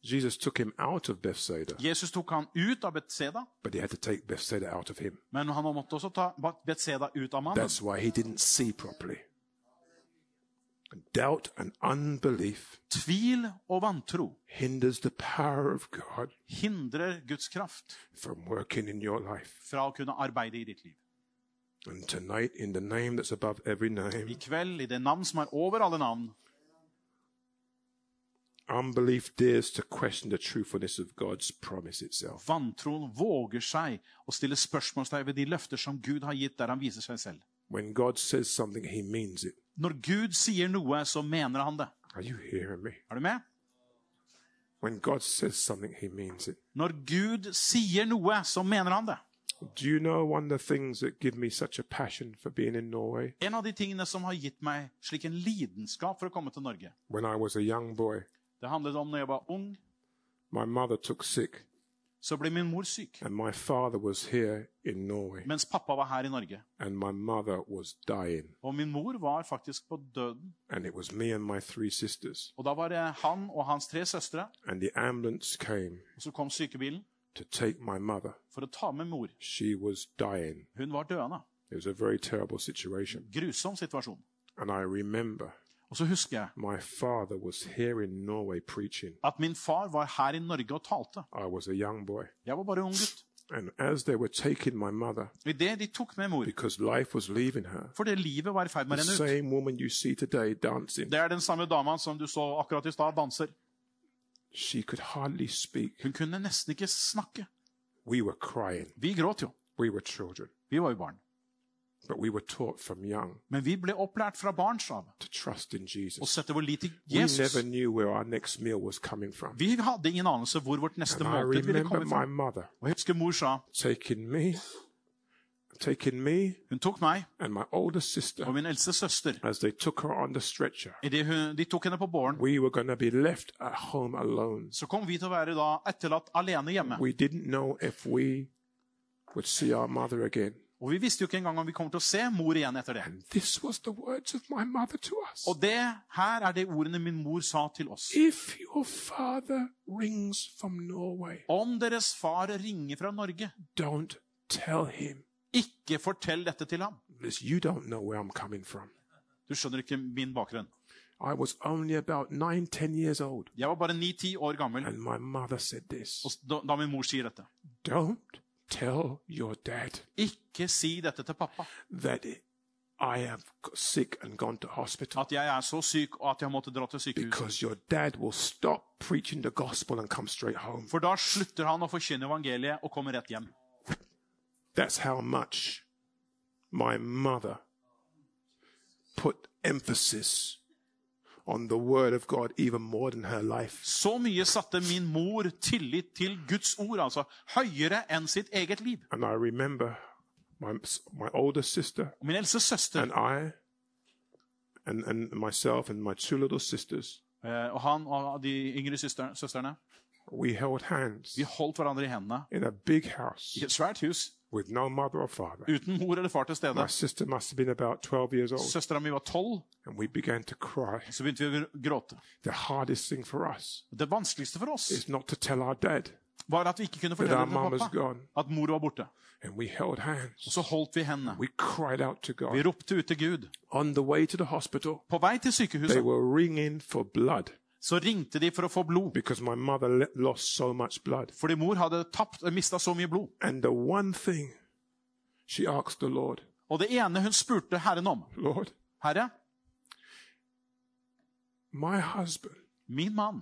Jesus took him out of Bethsaida, Jesus tok han ut av Bethsaida. but he had to take Bethsaida out of him. men han måtte også ta Bethsaida ut av mannen. That's why he didn't see properly. Doubt and unbelief Tvil og vantro hinders the power of God hindrer Guds kraft from working in your life. fra å kunne arbeide i ditt liv. And tonight, in the name that's above every I kveld, i det navn som er over alle navn, Unbelief dares to question the truthfulness of God's promise itself. Vantroen våger seg å stille spørsmålstegn ved de løfter som Gud har gitt, der han viser seg selv. When God says something, he means it. Når Gud sier noe, så mener han det. Are you hearing me? Er du med? When God says something, he means it. Når Gud sier noe, så mener han det. Do you know one of the things that give me such a passion for being in Norway? En av de tingene som har gitt meg slik en lidenskap for å komme til Norge, When I was a young boy, det handlet om når jeg var ung, my mother took sick, så ble min mor syk. and my father was here in Norway, Mens pappa var her i Norge. and my mother was dying. Og min mor var faktisk på døden. And it was me and my three sisters. Og da var det han og hans tre søstre, And the ambulance came og så kom sykebilen to take my mother. for å ta med mor. She was dying. Hun var døende. It was a very terrible situation. Grusom situasjon. And I remember Og så husker jeg my father was here in Norway preaching. at min far var her i Norge og talte. I was a young boy. Jeg var bare ung gutt. And as they were taking my mother, because life was leaving her, the same woman you see today dancing, Det er den samme dama som du så akkurat i stad, danser. she could hardly speak. Hun kunne nesten ikke snakke. We were crying. Vi gråt jo. We were children. Vi var jo barn. But we were taught from young Men vi ble opplært fra barns av to trust in å Jesus. sette vår lit til We Jesus. never knew where our next meal was coming from. Vi hadde ingen anelse hvor vårt neste And I måltid ville remember komme my fra. mother Og jeg husker mor sa taking me, taking me Hun tok meg and my older og sister min eldste søster. as they took her on the stretcher. Idet hun- de tok henne på båren, We were going to be left at home alone. så kom vi til å være da etterlatt alene hjemme. We didn't know if we would see our mother again. Og vi visste jo ikke engang om vi kommer til å se mor igjen etter det. Og det her er det ordene min mor sa til oss. Norway, Om deres far ringer fra Norge, him. ikke fortell dette til ham. Du skjønner ikke min bakgrunn. I was only about nine, ten years old. Jeg var bare 9-10 år gammel And my mother said this og da da min mor sier dette. Don't tell your dad Ikke si dette til pappa. that I am sick and gone to hospital. At jeg er så syk og at jeg måtte dra til sykehus. Because your dad will stop preaching the gospel and come straight home. For da slutter han å forkynne evangeliet og kommer rett hjem. That's how much my mother put emphasis on the word of God even more than her life. Så mye satte min mor tillit til Guds ord, altså høyere enn sitt eget liv. And I remember my, my older sister min eldste søster. and I and, and myself and my two little sisters, eh, og han og de yngre søster, søstrene. We held hands vi holdt hverandre i hendene. in a big house. I et svært hus with no mother or father. uten mor eller far til stede. My sister must have been about 12 years old, Søstera mi var tolv, and we began to cry. så begynte vi å gråte. The hardest thing for us Det vanskeligste for oss is not to tell our dad var at vi ikke kunne fortelle til pappa at mor var borte. Og så holdt vi hendene. Vi ropte ut til Gud. På vei til sykehuset så ringte de for å få blod. so. Fordi mor hadde tapt, mista så mye blod. And the one thing she asked the Lord, Og det ene hun spurte Herren om Lord, Herre, my husband min mann,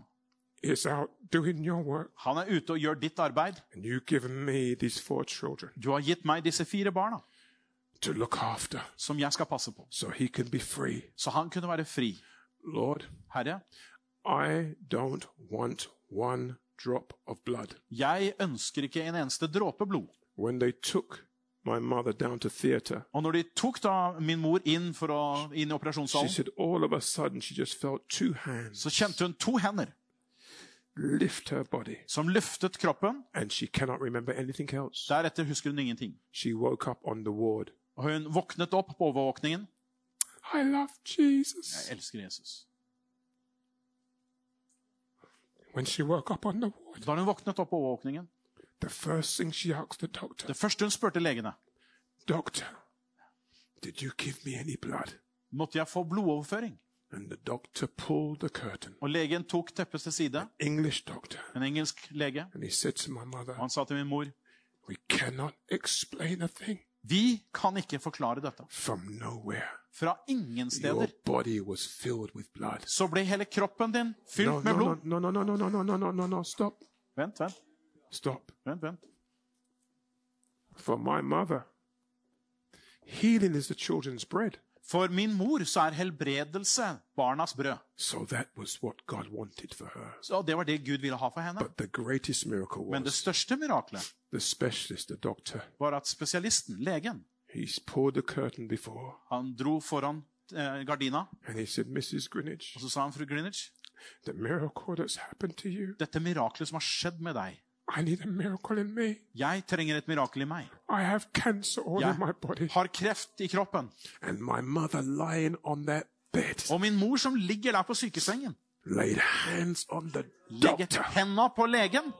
is out doing your work, han er ute og gjør ditt arbeid. and you've given me these four children Du har gitt meg disse fire barna, to look after som jeg skal passe på. so he can be free. Så han kunne være fri. Lord, Herre, I don't want one drop of blood. jeg ønsker ikke en eneste dråpe blod. When they took my mother down to theater, Og når de tok da min mor inn, å, inn i she operasjonssalen, said all of a sudden she just felt two hands så kjente hun to hender lift her body, som løftet kroppen. and she cannot remember anything else. Deretter husker hun ingenting. She woke up on the ward. Og hun våknet opp på overvåkningen. I love Jesus. Jeg elsker Jesus. When she woke up on the ward, Da hun våknet opp på overvåkningen, the first thing she asked the doctor, det første hun spurte legene, Doctor, did you give me any blood? måtte jeg få blodoverføring. And the doctor pulled the curtain, Og legen tok teppet til side, English doctor, en engelsk lege, and he said to my og han sa til min mor, We cannot explain a thing vi kan ikke forklare dette. from nowhere. Fra ingen steder, så ble hele kroppen din No, fylt med blod. no, no, no, no, no, no, no, no, no, no, stop. Vent, vent, Stopp. vent. vent. For my mother, healing is the children's bread. For min mor så er helbredelse barnas brød. So that was what God wanted for her. Så det var det Gud ville ha for henne. But the greatest miracle Men det største miraklet var at spesialisten, legen, he pulled the curtain before han dro foran eh, gardina, and he said, Mrs. Greenwich, og så sa han fru Greenwich, the miracle that's happened to you, dette miraklet som har skjedd med deg, I need a miracle in me. jeg trenger et mirakel i meg. I have cancer all Jeg in my body. har kreft i kroppen. And my mother lying on that bed Og min mor som ligger der på sykesengen, laid hands on the legger doctor henda på legen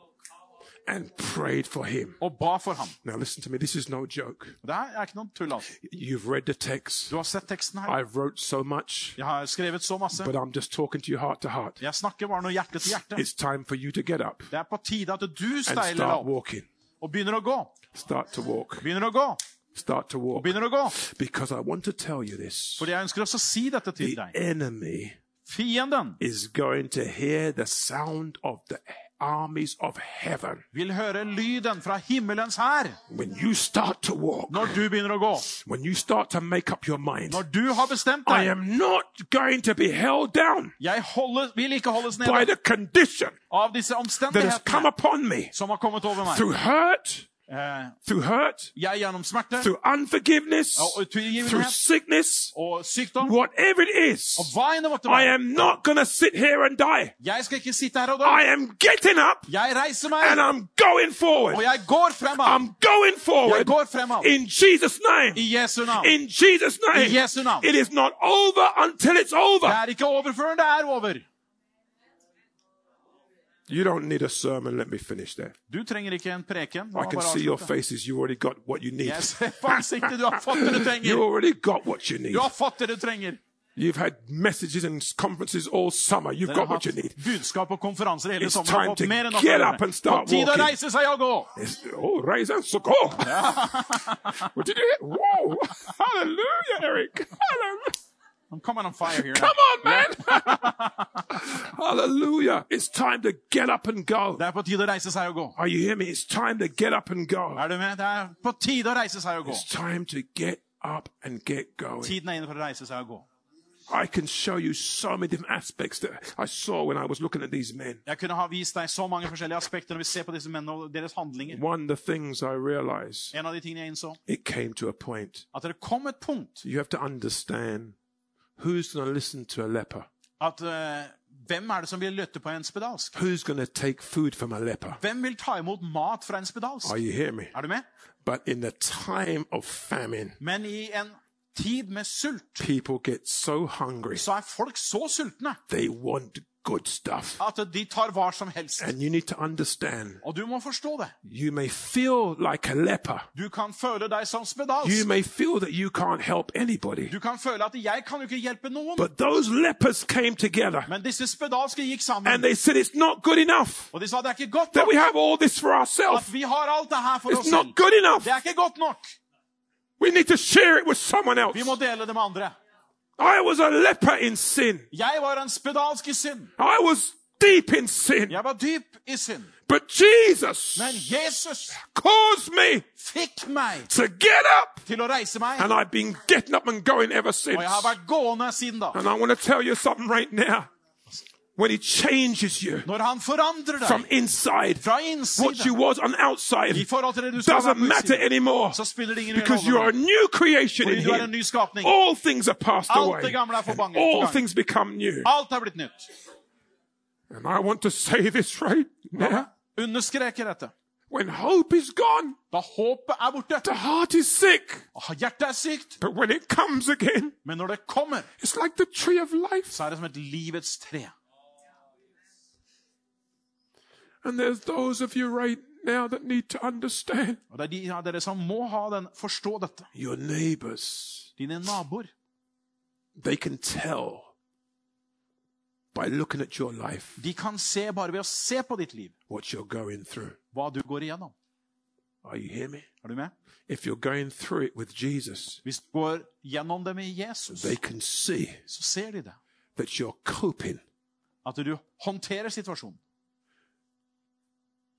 and prayed for him. og ba for ham. Now listen to me, this is no joke. Det her er ikke noen tull, altså. You've read the text. Du har sett teksten her. I wrote so much, Jeg har skrevet så masse. but I'm just talking to you heart to heart. Jeg snakker bare hjerte til hjerte. It's time for you to get up Det er på tide at du and steiler deg start opp walking. og begynner å gå. Start to walk. Begynner å gå. Start to walk. Begynner å gå. Because I want to tell you this. Fordi jeg ønsker også å si dette til The deg. enemy Fienden is going to hear the sound of the armies of heaven vil høre lyden fra himmelens hær when you start to walk, når du begynner å gå. when you start to make up your mind. Når du har bestemt I deg. am not going to be held down Jeg holdes, vil ikke holdes by nede the condition av disse that has come omstendighetene upon me som har kommet over meg. through hurt, through hurt, gjennom smerte through unforgiveness, og through sickness, og sykdom whatever it is. og hva enn det måtte I am not going to sit here and die. Jeg skal ikke sitte her og I am getting up Jeg reiser and I'm going forward. og jeg går. I'm going Jeg forward går in Jesus' name. I Jesu navn. In Jesus' name. I Jesu navn. It is not over until it's Det er ikke over før det er over. You don't need a sermon. Let me finish there. Du trenger ikke en preken. I can see your faces. You already got what you need. Jeg ser på ansiktet. Du har fått det du You already got what you need. Du har fått det du trenger. You've had messages and conferences all summer. You've Dere got what you need. budskap og konferanser hele It's sommeren. time to mer enn get up and start På tide å walking. reise seg og gå. It's, oh, raise and so go. what did you hear? Whoa! Hallelujah, Eric. Hallelujah. I'm coming on fire here. Come on, man. Hallelujah. It's time to get up and go. Det er på tide å reise seg og gå. Are you hearing me? It's time to get up and go. Er du med? Det er på tide å reise seg og gå. It's time to get up and get going. Tiden er inne for å reise seg og gå. I can show you so many different aspects that I saw when I was looking at these men. Jeg kunne ha vist deg så mange forskjellige aspekter når vi ser på disse mennene og deres handlinger. One of the things I realized, En av de tingene jeg innså, it came to a point. at det kom et punkt You have to understand who's going to listen to a leper? at uh, hvem er det som vil lytte på en spedalsk? Who's going to take food from a leper? Hvem vil ta imot mat fra en spedalsk? Are you hearing me? Er du med? But in the time of famine, Men i en tid med sult, people get so hungry. så er folk så sultne They want good stuff. at de tar hva som helst. And you need to understand, Og du må forstå det. you may feel like a leper. Du kan føle deg som You may feel that you can't help anybody. Du kan føle at 'jeg kan jo ikke hjelpe noen'. But those lepers came together Men disse spedalske gikk sammen, and they said it's not good enough og de sa det er ikke godt that we have all this for ourselves. at vi har alt det her for oss It's selv. not good enough. Det er ikke godt nok. We need to share it with someone else. Vi må dele det med andre. I was a leper in sin. Jeg var en spedalsk i synd. I was deep in sin. Jeg var dyp i synd. But Jesus Men Jesus caused me fikk meg to get up. til å reise meg, And I've been getting up and going ever since. og jeg har vært gående siden da. And I want to tell you something right now. When he changes you Når han forandrer from inside, fra what you was on outside i forhold til det du doesn't matter anymore så spiller det ingen because you are a new creation in er him. ny skapning. All things are passed Alt away. det gamle er forbanget. All things become new. Alt er blitt nytt. And I want to say this right now. Understreker dette. When hope is gone, Da håpet er borte, the heart is sick. hjertet er sykt, But when it comes again, men når det kommer, it's like the tree of life. så er det som et livets tre. And there's those of you right now that need to understand Og det er de av dere som må ha den, forstå dette. your neighbors. Dine naboer, They can tell by looking at your life de kan se bare ved å se på ditt liv what you're going through. hva du går igjennom. Are you hear me? Er du med? If you're going through it with Jesus, Hvis du går gjennom det med Jesus, they can see så ser de det. that you're coping At du håndterer situasjonen.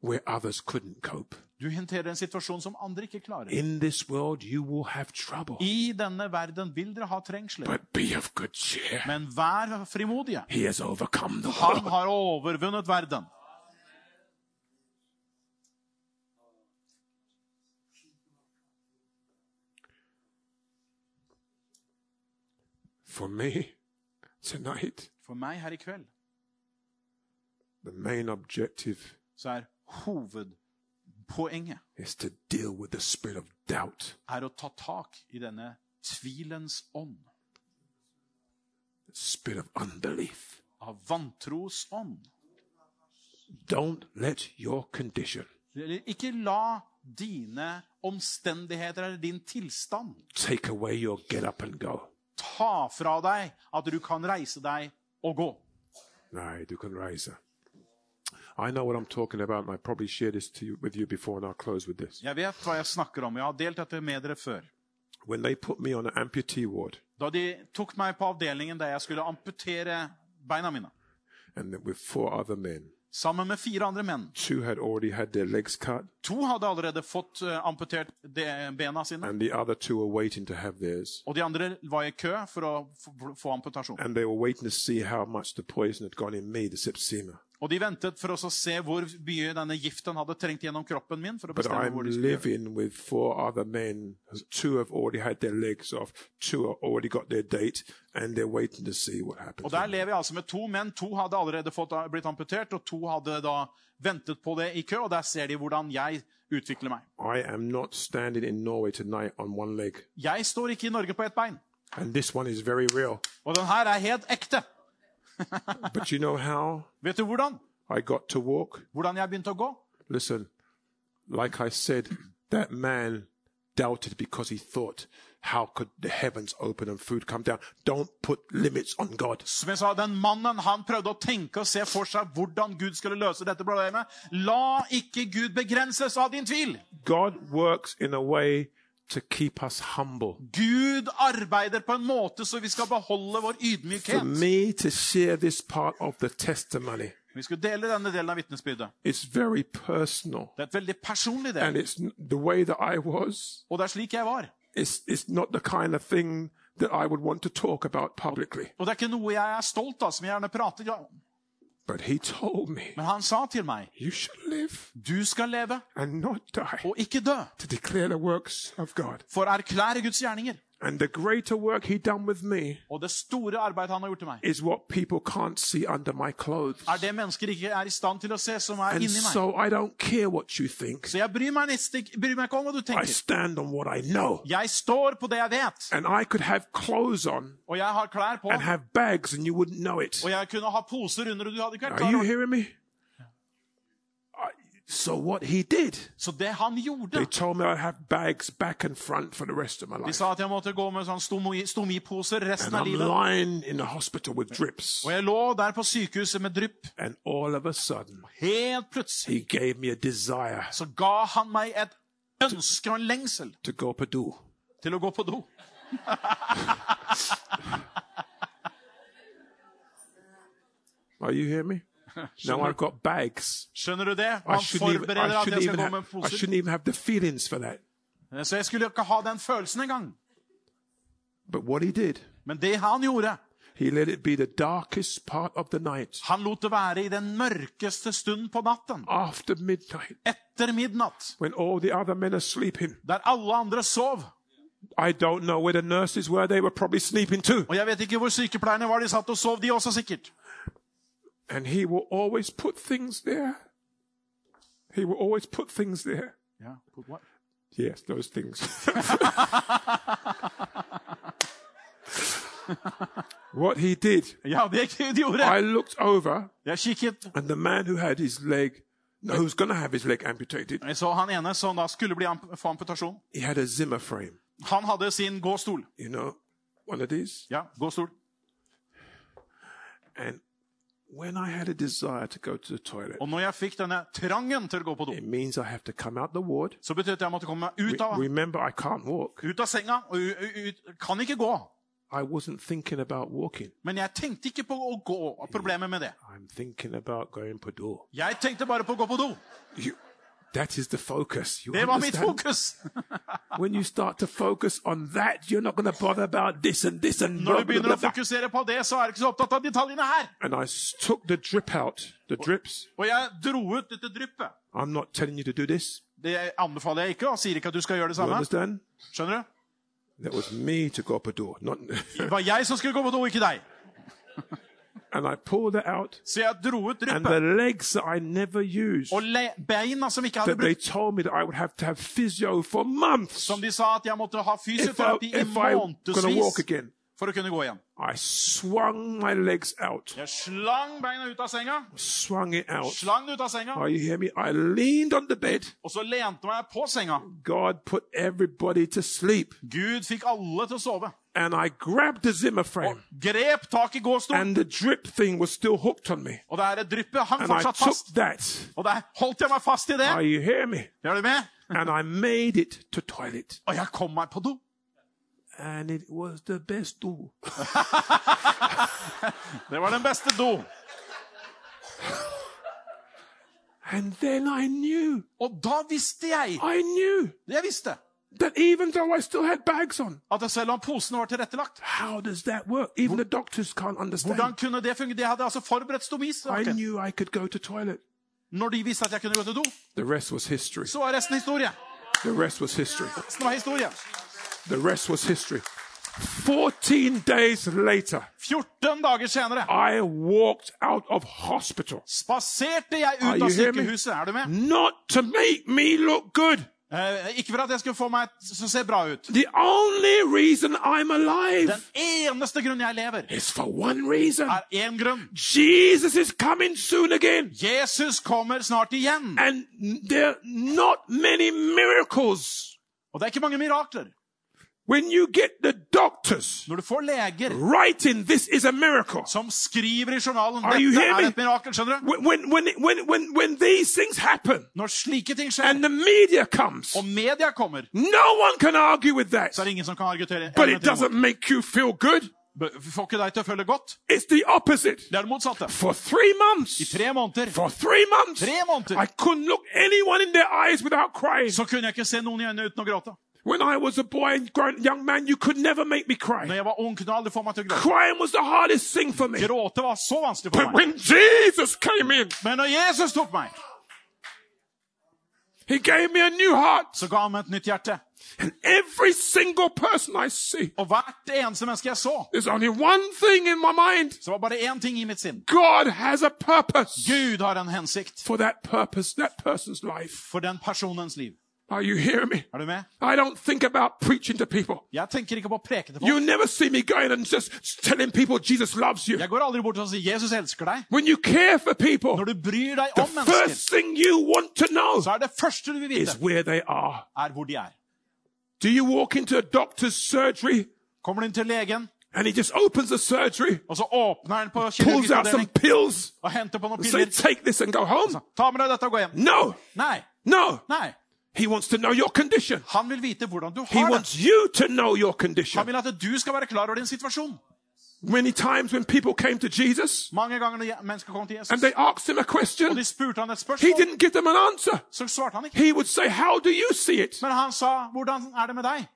Where others couldn't cope. Du håndterer en situasjon som andre ikke klarer. In this world, you will have trouble, I denne verden vil dere ha trengsler. but be of good cheer. Men vær frimodige. He has overcome the Han har overvunnet verden. For me, tonight, For meg her i kveld the main objective så er hovedpoenget er å ta tak i denne tvilens ånd. spirit of unbelief. Av vantros ånd. Don't let your condition Ikke la dine omstendigheter eller din tilstand take away your get up and go. ta fra deg at du kan reise deg og gå. Nei, du kan her. I know what I'm talking about, and I probably shared this to you, with you before, and I'll close with this. Jeg vet hva jeg snakker om. Jeg har delt dette med dere før. When they put me on an amputee ward, Da de tok meg på avdelingen der jeg skulle amputere beina mine, and with four other men, sammen med fire andre menn two had already had their legs cut, To hadde allerede fått eh, amputert de- bena sine, and the other two were waiting to have theirs. og de andre var i kø for å få- få amputasjon. Og de ventet for oss å se hvor mye denne giften hadde trengt gjennom kroppen min. for å bestemme hvor de skulle gjøre. living with four other men. Two have already had their legs off, two have already got their date, and they're waiting to see what happens. Og Der lever jeg altså med to menn. To hadde allerede fått, blitt amputert, og to hadde da ventet på det i kø. Og der ser de hvordan jeg utvikler meg. I am not standing in Norway tonight on one leg, Jeg står ikke i Norge på ett bein. and this one is very real. Og den her er helt ekte. But you know how Vet du hvordan? I got to walk? Hvordan jeg begynte å gå? Listen, like I said, that man doubted because he thought, how could the heavens open and food come down? Don't put limits on God. Som jeg sa, Den mannen han prøvde å tenke og se for seg hvordan Gud skulle løse dette problemet. La ikke Gud begrenses av din tvil. God works in a way to keep us humble. Gud arbeider på en måte så vi skal beholde vår For ydmykhet. me to share this part of the testimony, Vi skal dele denne delen av vitnesbyrdet. it's very personal. Det er et veldig personlig del. it's n- the way that I was. Og det er slik jeg var. It's, it's kind of thing that I would want to talk about publicly. Og det er ikke noe jeg er stolt av, som jeg gjerne prater om. But he told me, Men han sa til meg, you should live du skal leve and not die og ikke dø. to declare the works of God. For å erklære Guds gjerninger. And the greater work he done with me Og det store arbeidet han har gjort til meg, is what people can't see under my clothes. er det mennesker ikke er i stand til å se, som er And inni meg. so I don't care what you think. Så jeg bryr meg, nesten, ikke- bryr meg ikke om hva du I tenker. stand on what I know. Jeg står på det jeg vet. And I could have clothes on Og jeg har klær på. and have bags and you wouldn't know it. Og jeg kunne ha poser under, og du hadde ikke vært Are klar you over det. hearing me? So what he did, Så det han gjorde they told me I'd have bags back and front for the rest of my De sa at jeg måtte gå med sånn stomi- stomiposer resten And av I'm livet. lying in the hospital with drips. Og jeg lå der på sykehuset med drypp. And all of a sudden, Helt plutselig he gave me a desire så ga han meg et ønske og en lengsel to go på do. til å gå på do. Are you hearing me? Now I've got bags. Skjønner du det? I shouldn't, even, forbereder at jeg skal gå med have, I poser. shouldn't even have the feelings for that. Så jeg skulle ikke ha den følelsen engang. But what he did, Men det han gjorde, he let it be the darkest part of the night. han lot det være i den mørkeste stund på natten. After midnight, Etter midnatt, when all the other men are sleeping. der alle andre sov. I don't know where the nurses were. They were probably sleeping too. Og jeg vet ikke hvor sykepleierne var. De satt og sov, de også sikkert. And he will always put things there. He will always put things there. Ja, what? Yes, those things. what he did, ja det gjorde. I looked over, Jeg kikket. and the man who had his leg, no, who's going to have his leg amputated, Jeg så han ene som da skulle bli amp få amputasjon. he had a Zimmer frame. Han hadde sin gåstol. You know, one of these. Ja, gåstol. And when I had a desire to go to the toilet, Og når jeg fikk denne trangen til å gå på do, it means I have to come out the ward. så betyr det at jeg måtte komme meg ut Re- av, remember, I can't walk. ut av senga og u- u- ut, kan ikke gå. I wasn't thinking about walking. Men jeg tenkte ikke på å gå. og Problemet med det. I'm thinking about going på do. Jeg tenkte bare på å gå på do. You, that is the focus. You Det var mitt fokus. When you start to focus on that, you're not going to bother about this and this and Når du begynner å fokusere på det, så er du ikke så opptatt av detaljene her. And I took the drip out, the drips. Og jeg dro ut dette dryppet. I'm not telling you to do this. Det anbefaler jeg ikke, og sier ikke at du skal gjøre det samme. Skjønner du? That was me to go up a door, not. Det var jeg som skulle gå på do, ikke deg. and I pulled it out, Så jeg dro ut and the legs that I never used, le beina som ikke hadde that they brukt, told me that I would have to have physio for months. Som de sa at jeg måtte ha if I fysioterapi i if I gonna walk månedsvis again. For å kunne gå igjen. I swung my legs out, Jeg slang beina ut av senga, swung it out. slang det ut av senga, Oh, you hear me? I leaned on the bed. og så lente jeg på senga. God put everybody to sleep, Gud fikk alle til å sove. and I grabbed the Zimmer frame, Grep tak i gåstolen, and the drip thing was still hooked on me, og det her dryppet hang and I fortsatt took fast. that. Og der holdt jeg meg fast i det. Are you hear me? Du med? And I made it to toilet, Og jeg kom meg på do. And it was the best do. Det var den beste do. And then I knew, Og da visste jeg, I knew jeg visste, that even though I still had bags on, at selv om posene var tilrettelagt, how does that work? Even the doctors can't understand. hvordan kunne det fungere? De hadde altså forberedt stomis. I knew I could go to toilet. Når de visste at jeg kunne gå til do, The rest was history. så var resten historie. The rest was history. Resten var historie. The rest was history. 14 days later, 14 dager senere I walked out of hospital. spaserte jeg ut av sykehuset. Er du med? Not to make me look good. Eh, ikke for at jeg skulle få meg til å se bra ut. The only reason I'm alive Den eneste grunnen jeg lever, is for one reason. er én grunn. Jesus is coming soon again. Jesus kommer snart igjen. And there are not many miracles. Og det er ikke mange mirakler. When you get the doctors Når du får leger writing this is a miracle. som skriver i journalen Are dette er me? et mirakel, skjønner du? When, when, when, when, these things happen Når slike ting skjer, and the media comes, og media kommer, no one can argue with that. så er det ingen som kan argumentere. But it doesn't make you feel good. Får ikke deg til å føle godt. It's the opposite. Det er det motsatte. For three months, I tre måneder for three months, Tre måneder. I couldn't look anyone in their eyes without crying. så kunne jeg ikke se noen i øynene uten å gråte. When I was a boy and grown young man, you could never make me cry. var ung, kunne jeg få meg til å. Crying was the hardest thing for me. Var så vanskelig But when Jesus came in, Men når Jesus tok meg, He gave me a new heart. så ga han meg et nytt hjerte. And every single person I see, Og hvert eneste menneske jeg så, there's only one thing in my mind så var bare én ting i mitt sinn. God has a purpose Gud har en hensikt for that purpose, that person's life. for den personens liv. Are you hearing me? Er du med? I don't think about preaching to people. Jeg tenker ikke på å preke til You never see me going and just telling people Jesus loves you. Jeg går aldri bort og sier 'Jesus elsker deg'. When you care for people, Når du bryr deg the om mennesker, first thing you want to know så er det første du vil is where they are. er hvor de er. Do you walk into a doctor's surgery Kommer du inn til legen, and he just opens the surgery, og så åpner han på pulls out some pills, og henter på noen and say, piller. take this and go home? Ta med deg dette og gå hjem. No, Nei. no. Nei. He wants to know your condition. Han vil vite hvordan du He har det. wants you to know your condition. Han condition. vil at du skal være klar over din situasjon. Many times when people came to Jesus Mange ganger når mennesker kom til and they asked him a og question, de spurte han et he didn't give them an answer. så svarte han ikke. He would say, How do you see it? Men han sa, 'Hvordan er det med deg?'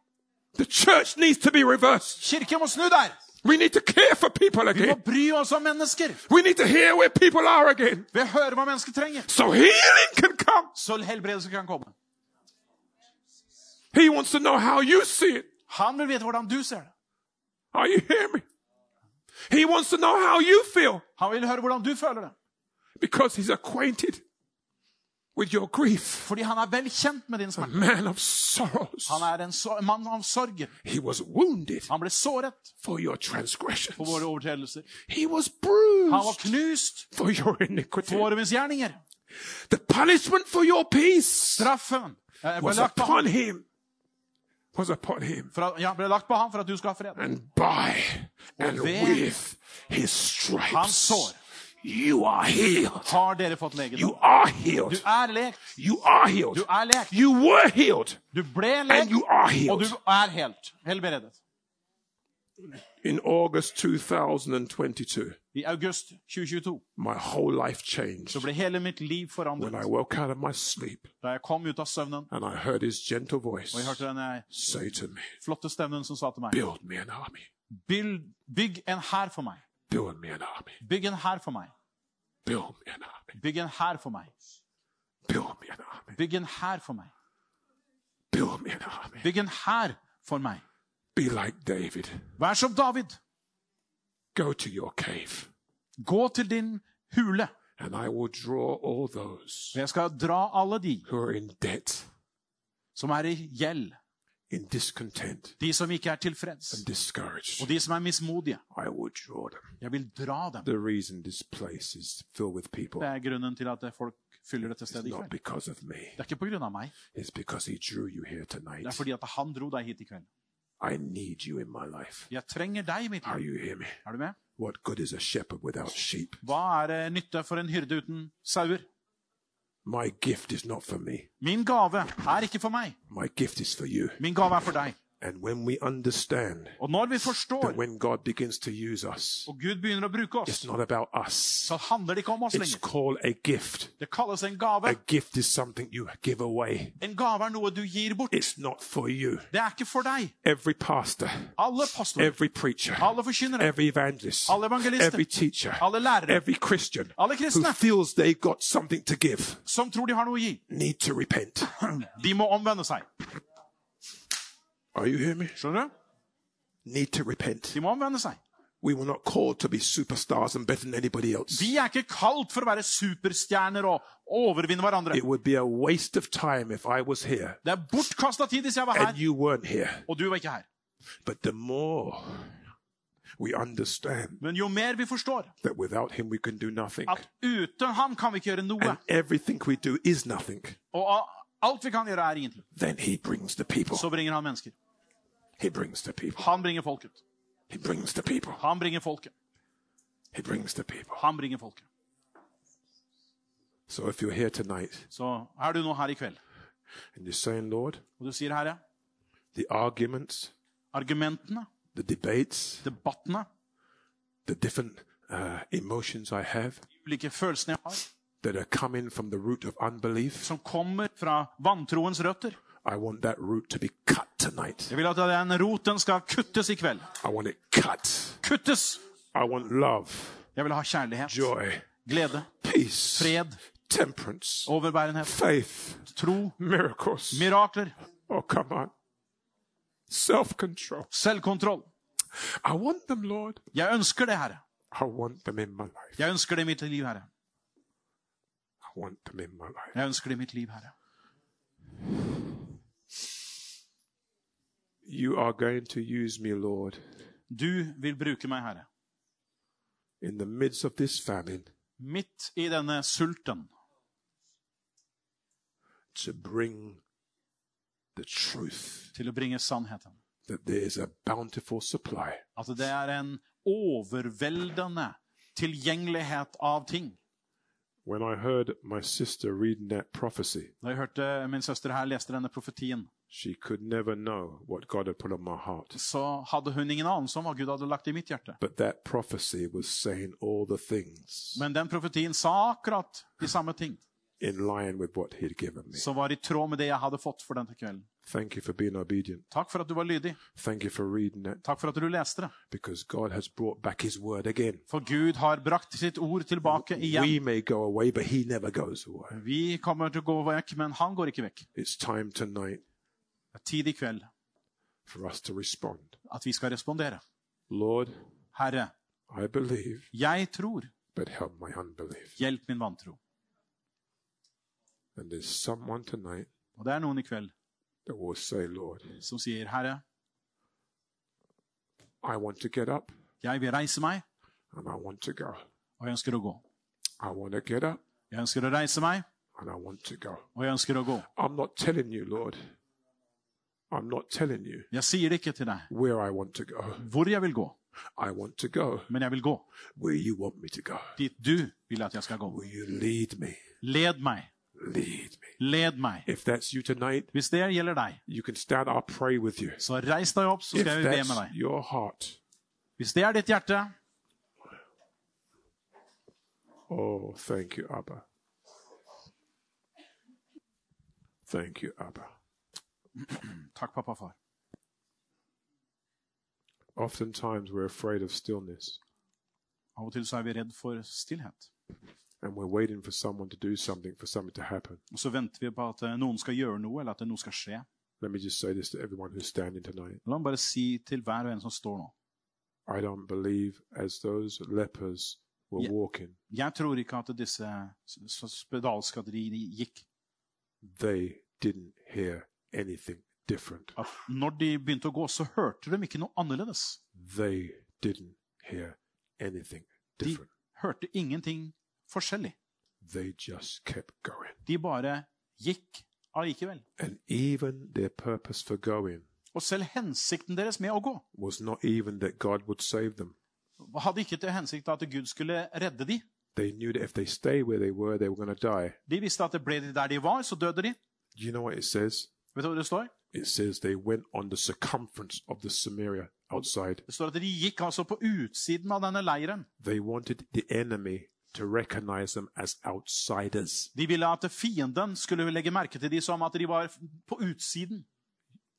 The church needs to be reversed. Kirken må snu der. We need to care for people again. Vi må bry oss om mennesker. We need to hear where people are again. Vi hører hva mennesker trenger, So healing can come. så helbredelse kan komme. He wants to know how you see it. Han vil vite hvordan du ser det. Are you hearing me? He wants to know how you feel Han vil høre hvordan du føler det. because he's acquainted with your grief. Fordi han er vel kjent med din smerte. Man of sorrows. Han er en so mann av sorg. He was wounded Han ble såret for your transgressions. for våre overtredelser. He was bruised. Han var knust for your iniquity. for våre misgjerninger. The punishment for your peace Straffen eh, was upon him. Was upon him. at, ja, ble lagt på ham for at du skal ha fred. And by and with his Hans stripes sår You are healed. Har dere fått You are are Du healed. er lekt. You are healed. Du er lekt. You were healed. Du ble And you are og healed. du er helt helbredet. In August 2022, I august 2022 my whole life changed så ble hele mitt liv when I forandret. woke out of my sleep Da jeg kom ut av søvnen, and I heard his gentle voice og jeg hørte denne say to me, flotte stemmen som sa til meg Build me an army. Bygg, bygg en hær for meg. Build me an army. Bygg en hær for meg. Build me an army. Bygg en hær for meg. Build me an army. Bygg en hær for meg. Build me an army. Bygg en hær for meg. Be like David. Vær som David. Go to your cave, Gå til din hule, and I will draw all those og jeg skal dra alle de who are in debt, som er i gjeld, in discontent, de som ikke er tilfreds, and discouraged. og de som er mismodige. I will draw them. Jeg vil dra dem. The reason this place is filled with people Det er grunnen til at folk fyller dette is stedet i not kveld. because of me. Det er ikke av meg. It's because he drew you here Det er fordi at han dro deg hit i kveld. I need you in my life. Jeg trenger deg i mitt Are liv. you hear me? Er du med? What good is a shepherd without sheep? Hva er det nytte for en hyrde uten sauer? My gift is not for me. Min gave er ikke for meg. My gift is for you. Min gave er for deg. And when we understand Og når vi forstår, that when God begins to use us, og Gud begynner å bruke oss, it's not about us. så handler det ikke om oss It's lenger. called a gift. Det kalles en gave. A gift is something you give away. En gave er noe du gir bort. It's not for you. Det er ikke for deg. Every pastor, Alle pastorer, every preacher, alle forkynnere, every evangelist, alle evangelister, every teacher, alle lærere, every Christian alle who kristne feels they've got something to give som tror de har noe å gi, need to repent. de må omvende seg. Are you hearing me? Skjønner du? Need to repent. De må omvende seg. We were not called to be superstars and better than anybody else. Vi er ikke kalt for å være superstjerner og overvinne hverandre. It would be a waste of time if I was here Det er bortkasta tid hvis jeg var and her, you weren't here. og du var ikke her. But the more we understand Men jo mer vi forstår that without him we can do nothing, at uten ham kan vi ikke gjøre noe, and everything we do is nothing, og alt vi kan gjøre, er ingenting, så bringer han mennesker. Han bringer folket. Han bringer folket. Han bringer folket. So if you're here tonight Så er du nå her i kveld, and you're saying, Lord, og du sier, Herre, the arguments, argumentene, the debates, debattene, the different uh, emotions I have ulike følelsene jeg har, that are coming from the root of unbelief, som kommer fra vantroens røtter. I want that root to be cut tonight. Jeg vil at den roten skal kuttes i kveld. I want it cut. Kuttes! I want love, Jeg vil ha kjærlighet, joy, glede, peace, fred, temperance, overbærenhet, faith, tro, miracles. mirakler, Oh, come on. Self control. selvkontroll. I want them, Lord. Jeg ønsker det, Herre. I want them in my life. Jeg ønsker det i mitt liv, Herre. I want them in my life. Jeg ønsker det i mitt liv, Herre. You are going to use me, Lord, Du vil bruke meg, Herre. in the midst of this famine Midt i denne sulten to bring the truth til å bringe sannheten. that there is a bountiful supply. At det er en tilgjengelighet av ting. When I heard my sister reading that prophecy, Da jeg hørte min søster her leste denne profetien, she could never know what God had put on my heart. så hadde hun ingen anelse om hva Gud hadde lagt i mitt hjerte. But that prophecy was saying all the things Men den profetien sa akkurat de samme ting, in line with what He'd given me. som var i tråd med det jeg hadde fått for denne kvelden. Thank you for being obedient. Takk for at du var lydig. Thank you for reading it. Takk for at du leste det. because God has brought back His word again. For Gud har brakt sitt ord tilbake igjen. We may go away, but He never goes away. Vi kommer til å gå vekk, men han går ikke vekk. It's time tonight Det er tid i kveld for us to respond. at vi skal respondere. Lord, Herre, I believe, jeg tror. but help my unbelief. Hjelp min vantro. And there's someone tonight Og det er noen i kveld that will say, Lord, som sier, Herre, I want to get up jeg vil reise meg, and I want to go. og jeg ønsker å gå. I want to get up Jeg ønsker å reise meg, and I want to go. og jeg ønsker å gå. I'm not telling you, Lord. I'm not telling you Jeg sier ikke til deg where I want to go. hvor jeg vil gå. I want to go men jeg vil gå. where you want me to go. Dit du vil at jeg skal gå. Will you lead me? Led meg. Lead me. Led meg. If that's you tonight, Hvis det gjelder deg, you can stand. I'll pray with you. så reis deg opp, så If skal jeg be med that's deg. your heart, Hvis det er ditt hjerte, oh, thank you, Abba. Thank you, Abba. takk, pappa far. Oftentimes we're afraid of stillness Av og til så er vi redd for stillhet. And we're waiting for someone to do something, for something to happen. Og så venter vi på at eh, noen skal gjøre noe, eller at noe skal skje. Let me just say this to everyone who's standing tonight. La meg bare si til hver og en som står nå. I don't believe as those lepers were Yeah. walking, Jeg tror ikke at disse s- s- spedalske de de gikk. they didn't hear anything different. At når de begynte å gå, så hørte de ikke noe annerledes. They didn't hear anything De different. hørte ingenting forskjellig. De bare gikk allikevel. Og selv hensikten deres med å gå hadde ikke til hensikt at Gud skulle redde dem. De visste at det ble de der de var, så døde de. You know? Vet du hva det står? It says they went on the circumference of the Samaria outside. Det står at de gikk altså på utsiden av denne leiren. They wanted the enemy to recognize them as outsiders. De ville at fienden skulle legge merke til dem som at de var på utsiden.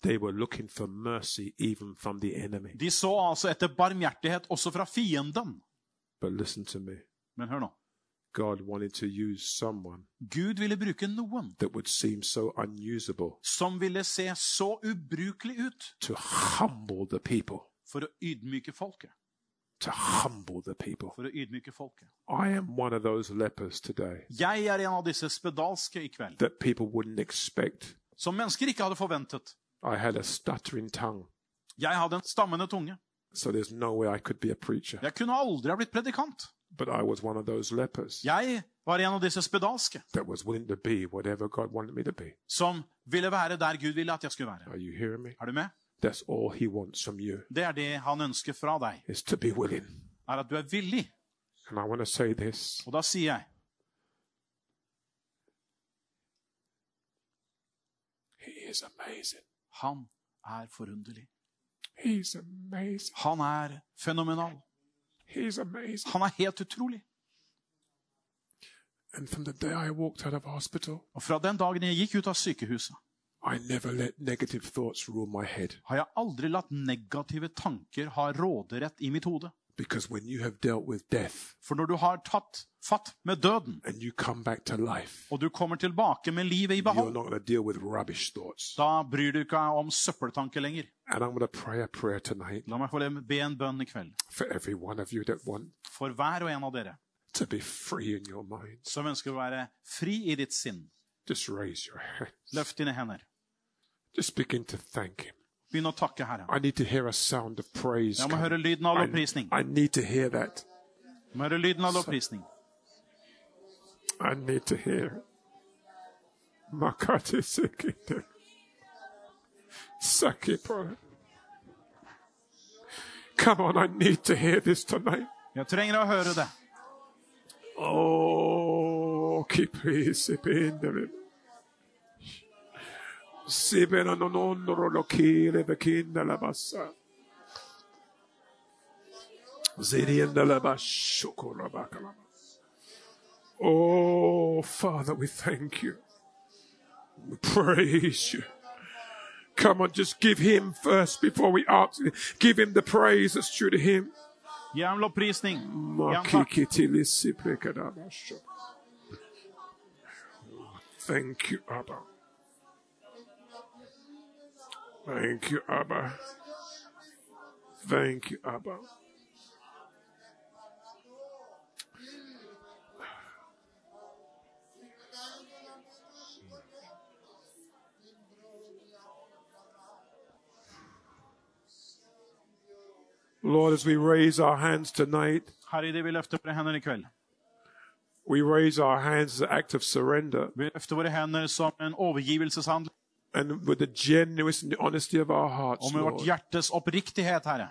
They were looking for mercy even from the enemy. De så altså etter barmhjertighet også fra fienden. But listen to me. Men hør nå. God wanted to use someone Gud ville bruke noen that would seem so unusable som ville se så ubrukelig ut to humble the people. for å ydmyke folket. To humble the people. For å ydmyke folket. I am one of those lepers today Jeg er en av disse spedalske i kveld, that people wouldn't expect. som mennesker ikke hadde forventet. I had a stuttering tongue, Jeg hadde en stammende tunge. so there's no way I could be a preacher. Jeg kunne aldri ha blitt predikant. But I was one of those lepers Jeg var en av disse spedalske that was willing to be whatever God wanted me to be. som ville være der Gud ville at jeg skulle være. Are you hearing me? Er du med? That's all He wants from you Det er det han ønsker fra deg, is to be willing. er at du er villig. And I want to say this Og da sier jeg He is amazing. han er forunderlig. He's amazing. Han er fenomenal. He's amazing. Han er helt utrolig. And from the day I walked out of hospital, Og fra den dagen jeg gikk ut av sykehuset, Har jeg aldri latt negative tanker ha råderett i mitt hode. Death For når du har tatt fatt med døden, life, og du kommer tilbake med livet i behold, da bryr du ikke om søppeltanker lenger. Tonight La meg få be en bønn i kveld. for want hver og en av dere mind. som ønsker å være fri i ditt sinn, løft dine hender. Just begin to thank Him. Begynn å takke Herren. I need to hear a sound of praise. Jeg må høre lyden av I, lovprisning. I need to hear that. Jeg må høre lyden av lovprisning. I need to hear it. Makati sekite. Sakipo. Come on, I need to hear this tonight. Jeg trenger å høre det. Oh, keep sipinde. Sibena non ondro Oh, Father, we thank you. We praise you. Come on, just give him first before we ask. Give him the praise that's due to him. Gi ham lovprisning. Gi ham takk. Makikitilisi prekadabasho. Thank you, Abba. Thank you, Abba. Thank you, Abba. Lord, as we raise our hands tonight, Herre, idet vi løfter våre hender i kveld. we raise our hands as an act of surrender Vi løfter våre hender som en overgivelseshandling. And with the genuine and the honesty of our hearts, Og med vårt Lord, hjertes oppriktighet, Herre.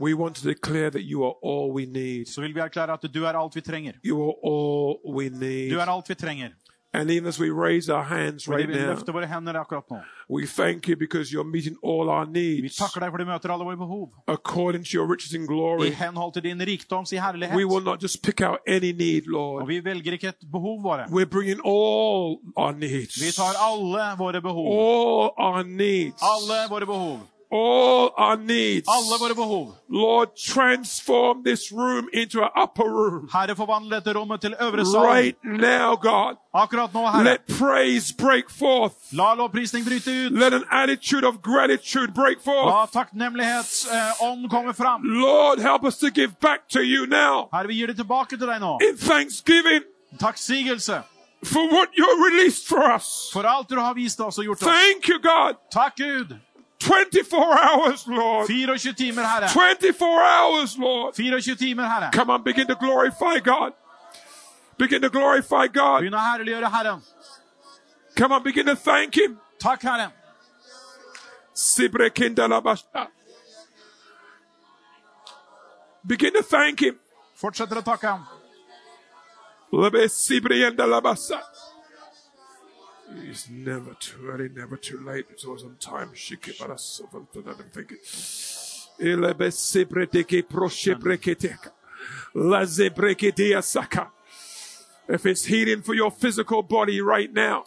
we want to declare that you are all we need. så vil vi erklære at du er alt vi trenger. You are all we need. Du er alt vi trenger. And even as we raise our hands right now, we thank you because you're meeting all our needs. According to your riches in glory. We will not just pick out any need, Lord. We're bringing all our needs. All our needs. All our needs. Alle våre behov. Lord, transform this room into an upper room. Herre, forvandle dette rommet til øvre sal. Right now, God. Akkurat nå, Herre. Let praise break forth. La lovprisning bryte ut. Let an attitude of gratitude break forth. La takknemlighetsånd komme fram. Lord, help us to give back to you now Herre, vi gir det tilbake til deg nå. in thanksgiving Takksigelse for what you released for us. for alt du har vist oss og gjort oss. Thank you, God. Takk, Gud. 24 hours, Lord. 24 timer, Herre. 24 hours, Lord. 24 timer, Herre. Come on, begin to glorify God. Begin to glorify God. Begynn å herliggjøre Herren. Come on, begin to thank Him. Takk, Herre. Sibrekindalabasha. Begin to thank Him. Fortsetter å takke ham. It's never too early, never too late. It's always on time. Shikibara Sovalpanadan. Thank you. Elebesebreteke proshebreketeka. Lazebreketea saka. If it's healing for your physical body right now.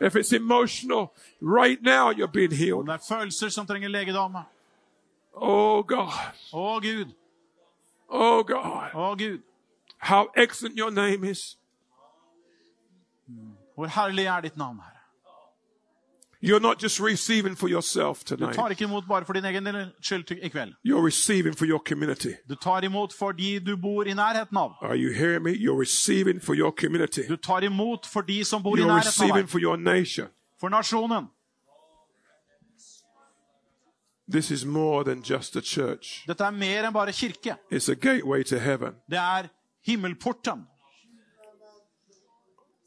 If it's emotional, right now you're being healed. Oh God. Oh God. Oh God how excellent your name is. Hvor herlig er ditt navn, Herre. You're not just receiving for yourself Du tonight. tar ikke imot bare for din egen skyld i kveld. You're receiving for your community. Du tar imot fordi du bor i nærheten av. Are you hearing me? You're receiving for your community. Du tar imot for de som bor You're nærheten av receiving for your nation. For nasjonen. This is more than just a church. Dette er mer enn bare kirke. It's a gateway to heaven. Det er himmelporten.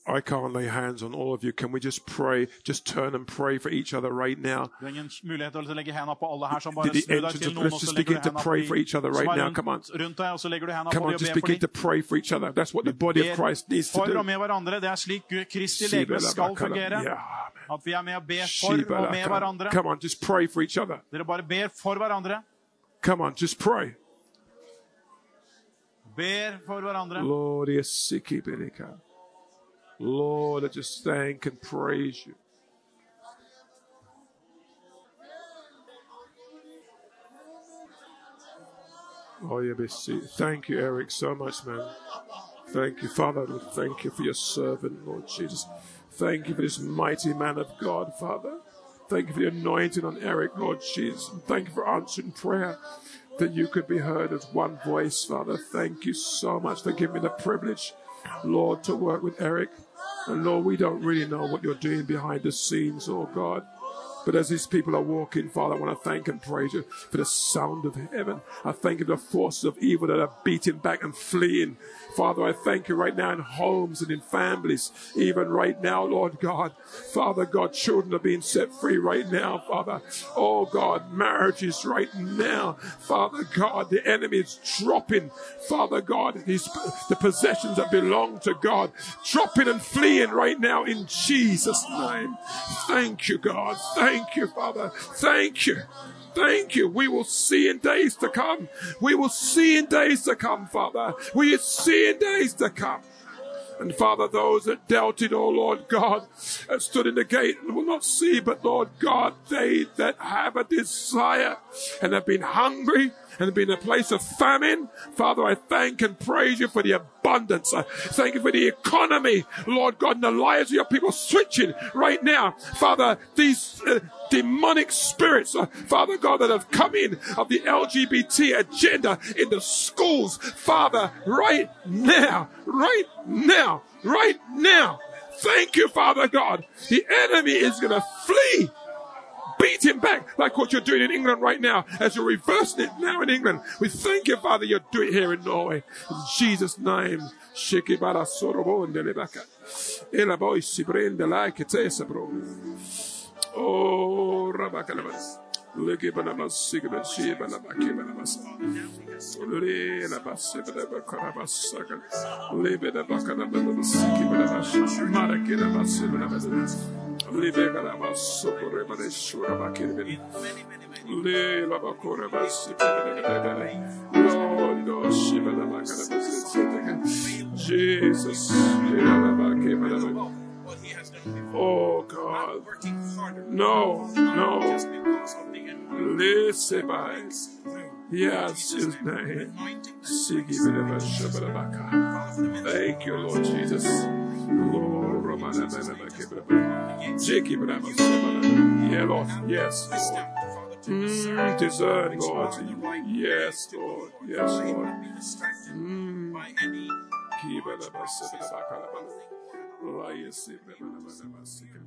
I can't lay hands on all of you. Can we just pray? Just turn and pray for each other right now. Du har ingen mulighet til å legge hendene på alle her. som bare Did the snur deg til just- noen, let's og så just legger du begin to hendene pray på for each other de right som er now. rundt, Come on. rundt deg, og så legger du hendene Come på on, de og just ber for begin to dem. pray for each other. That's what the body of Christ needs to for og do. med hverandre. Det er slik Kristi legeme skal fungere. Yeah. At vi er med og ber for og med hverandre. Come on, just pray for each other. Dere bare ber for hverandre. Come on, just pray. Ber for hverandre. Lord. Lord, I just thank and praise you. Oh, yeah, Bessie. Thank you, Eric, so much, man. Thank you, Father. Thank you for your servant, Lord Jesus. Thank you for this mighty man of God, Father. Thank you for the anointing on Eric, Lord Jesus. Thank you for answering prayer that you could be heard as one voice, Father. Thank you so much for giving me the privilege, Lord, to work with Eric. And Lord, we don't really know what you're doing behind the scenes, oh God. But as these people are walking, Father, I want to thank and praise you for the sound of heaven. I thank you for the forces of evil that are beating back and fleeing. Father, I thank you right now in homes and in families, even right now, Lord God. Father God, children are being set free right now, Father. Oh God, marriages right now. Father God, the enemy is dropping, Father God, the possessions that belong to God, dropping and fleeing right now in Jesus' name. Thank you, God. Thank you, Father. Thank you. Thank you. We will see in days to come. We will see in days to come, Father. We will see in days to come. And Father, those that doubted, oh Lord God, have stood in the gate and will not see, but Lord God, they that have a desire and have been hungry and in a place of famine, Father, I thank and praise you for the abundance. Thank you for the economy, Lord God, and the lives of your people switching right now. Father, these uh, demonic spirits, uh, Father God, that have come in of the LGBT agenda in the schools, Father, right now, right now, right now. Thank you, Father God. The enemy is going to flee. Beat him back like what you're doing in England right now as you're reversing it now in England. We thank you, Father, you're doing it here in Norway. In Jesus' name. Oh, Jesus. Oh God. No, no. Listen. Yes, his name. Thank you, Lord Jesus. Lord keep it Yeah, Lord. Yes, Lord. Mm, discern, Lord. Yes, Lord. Yes, Lord. Mm. Keep it up, Lord.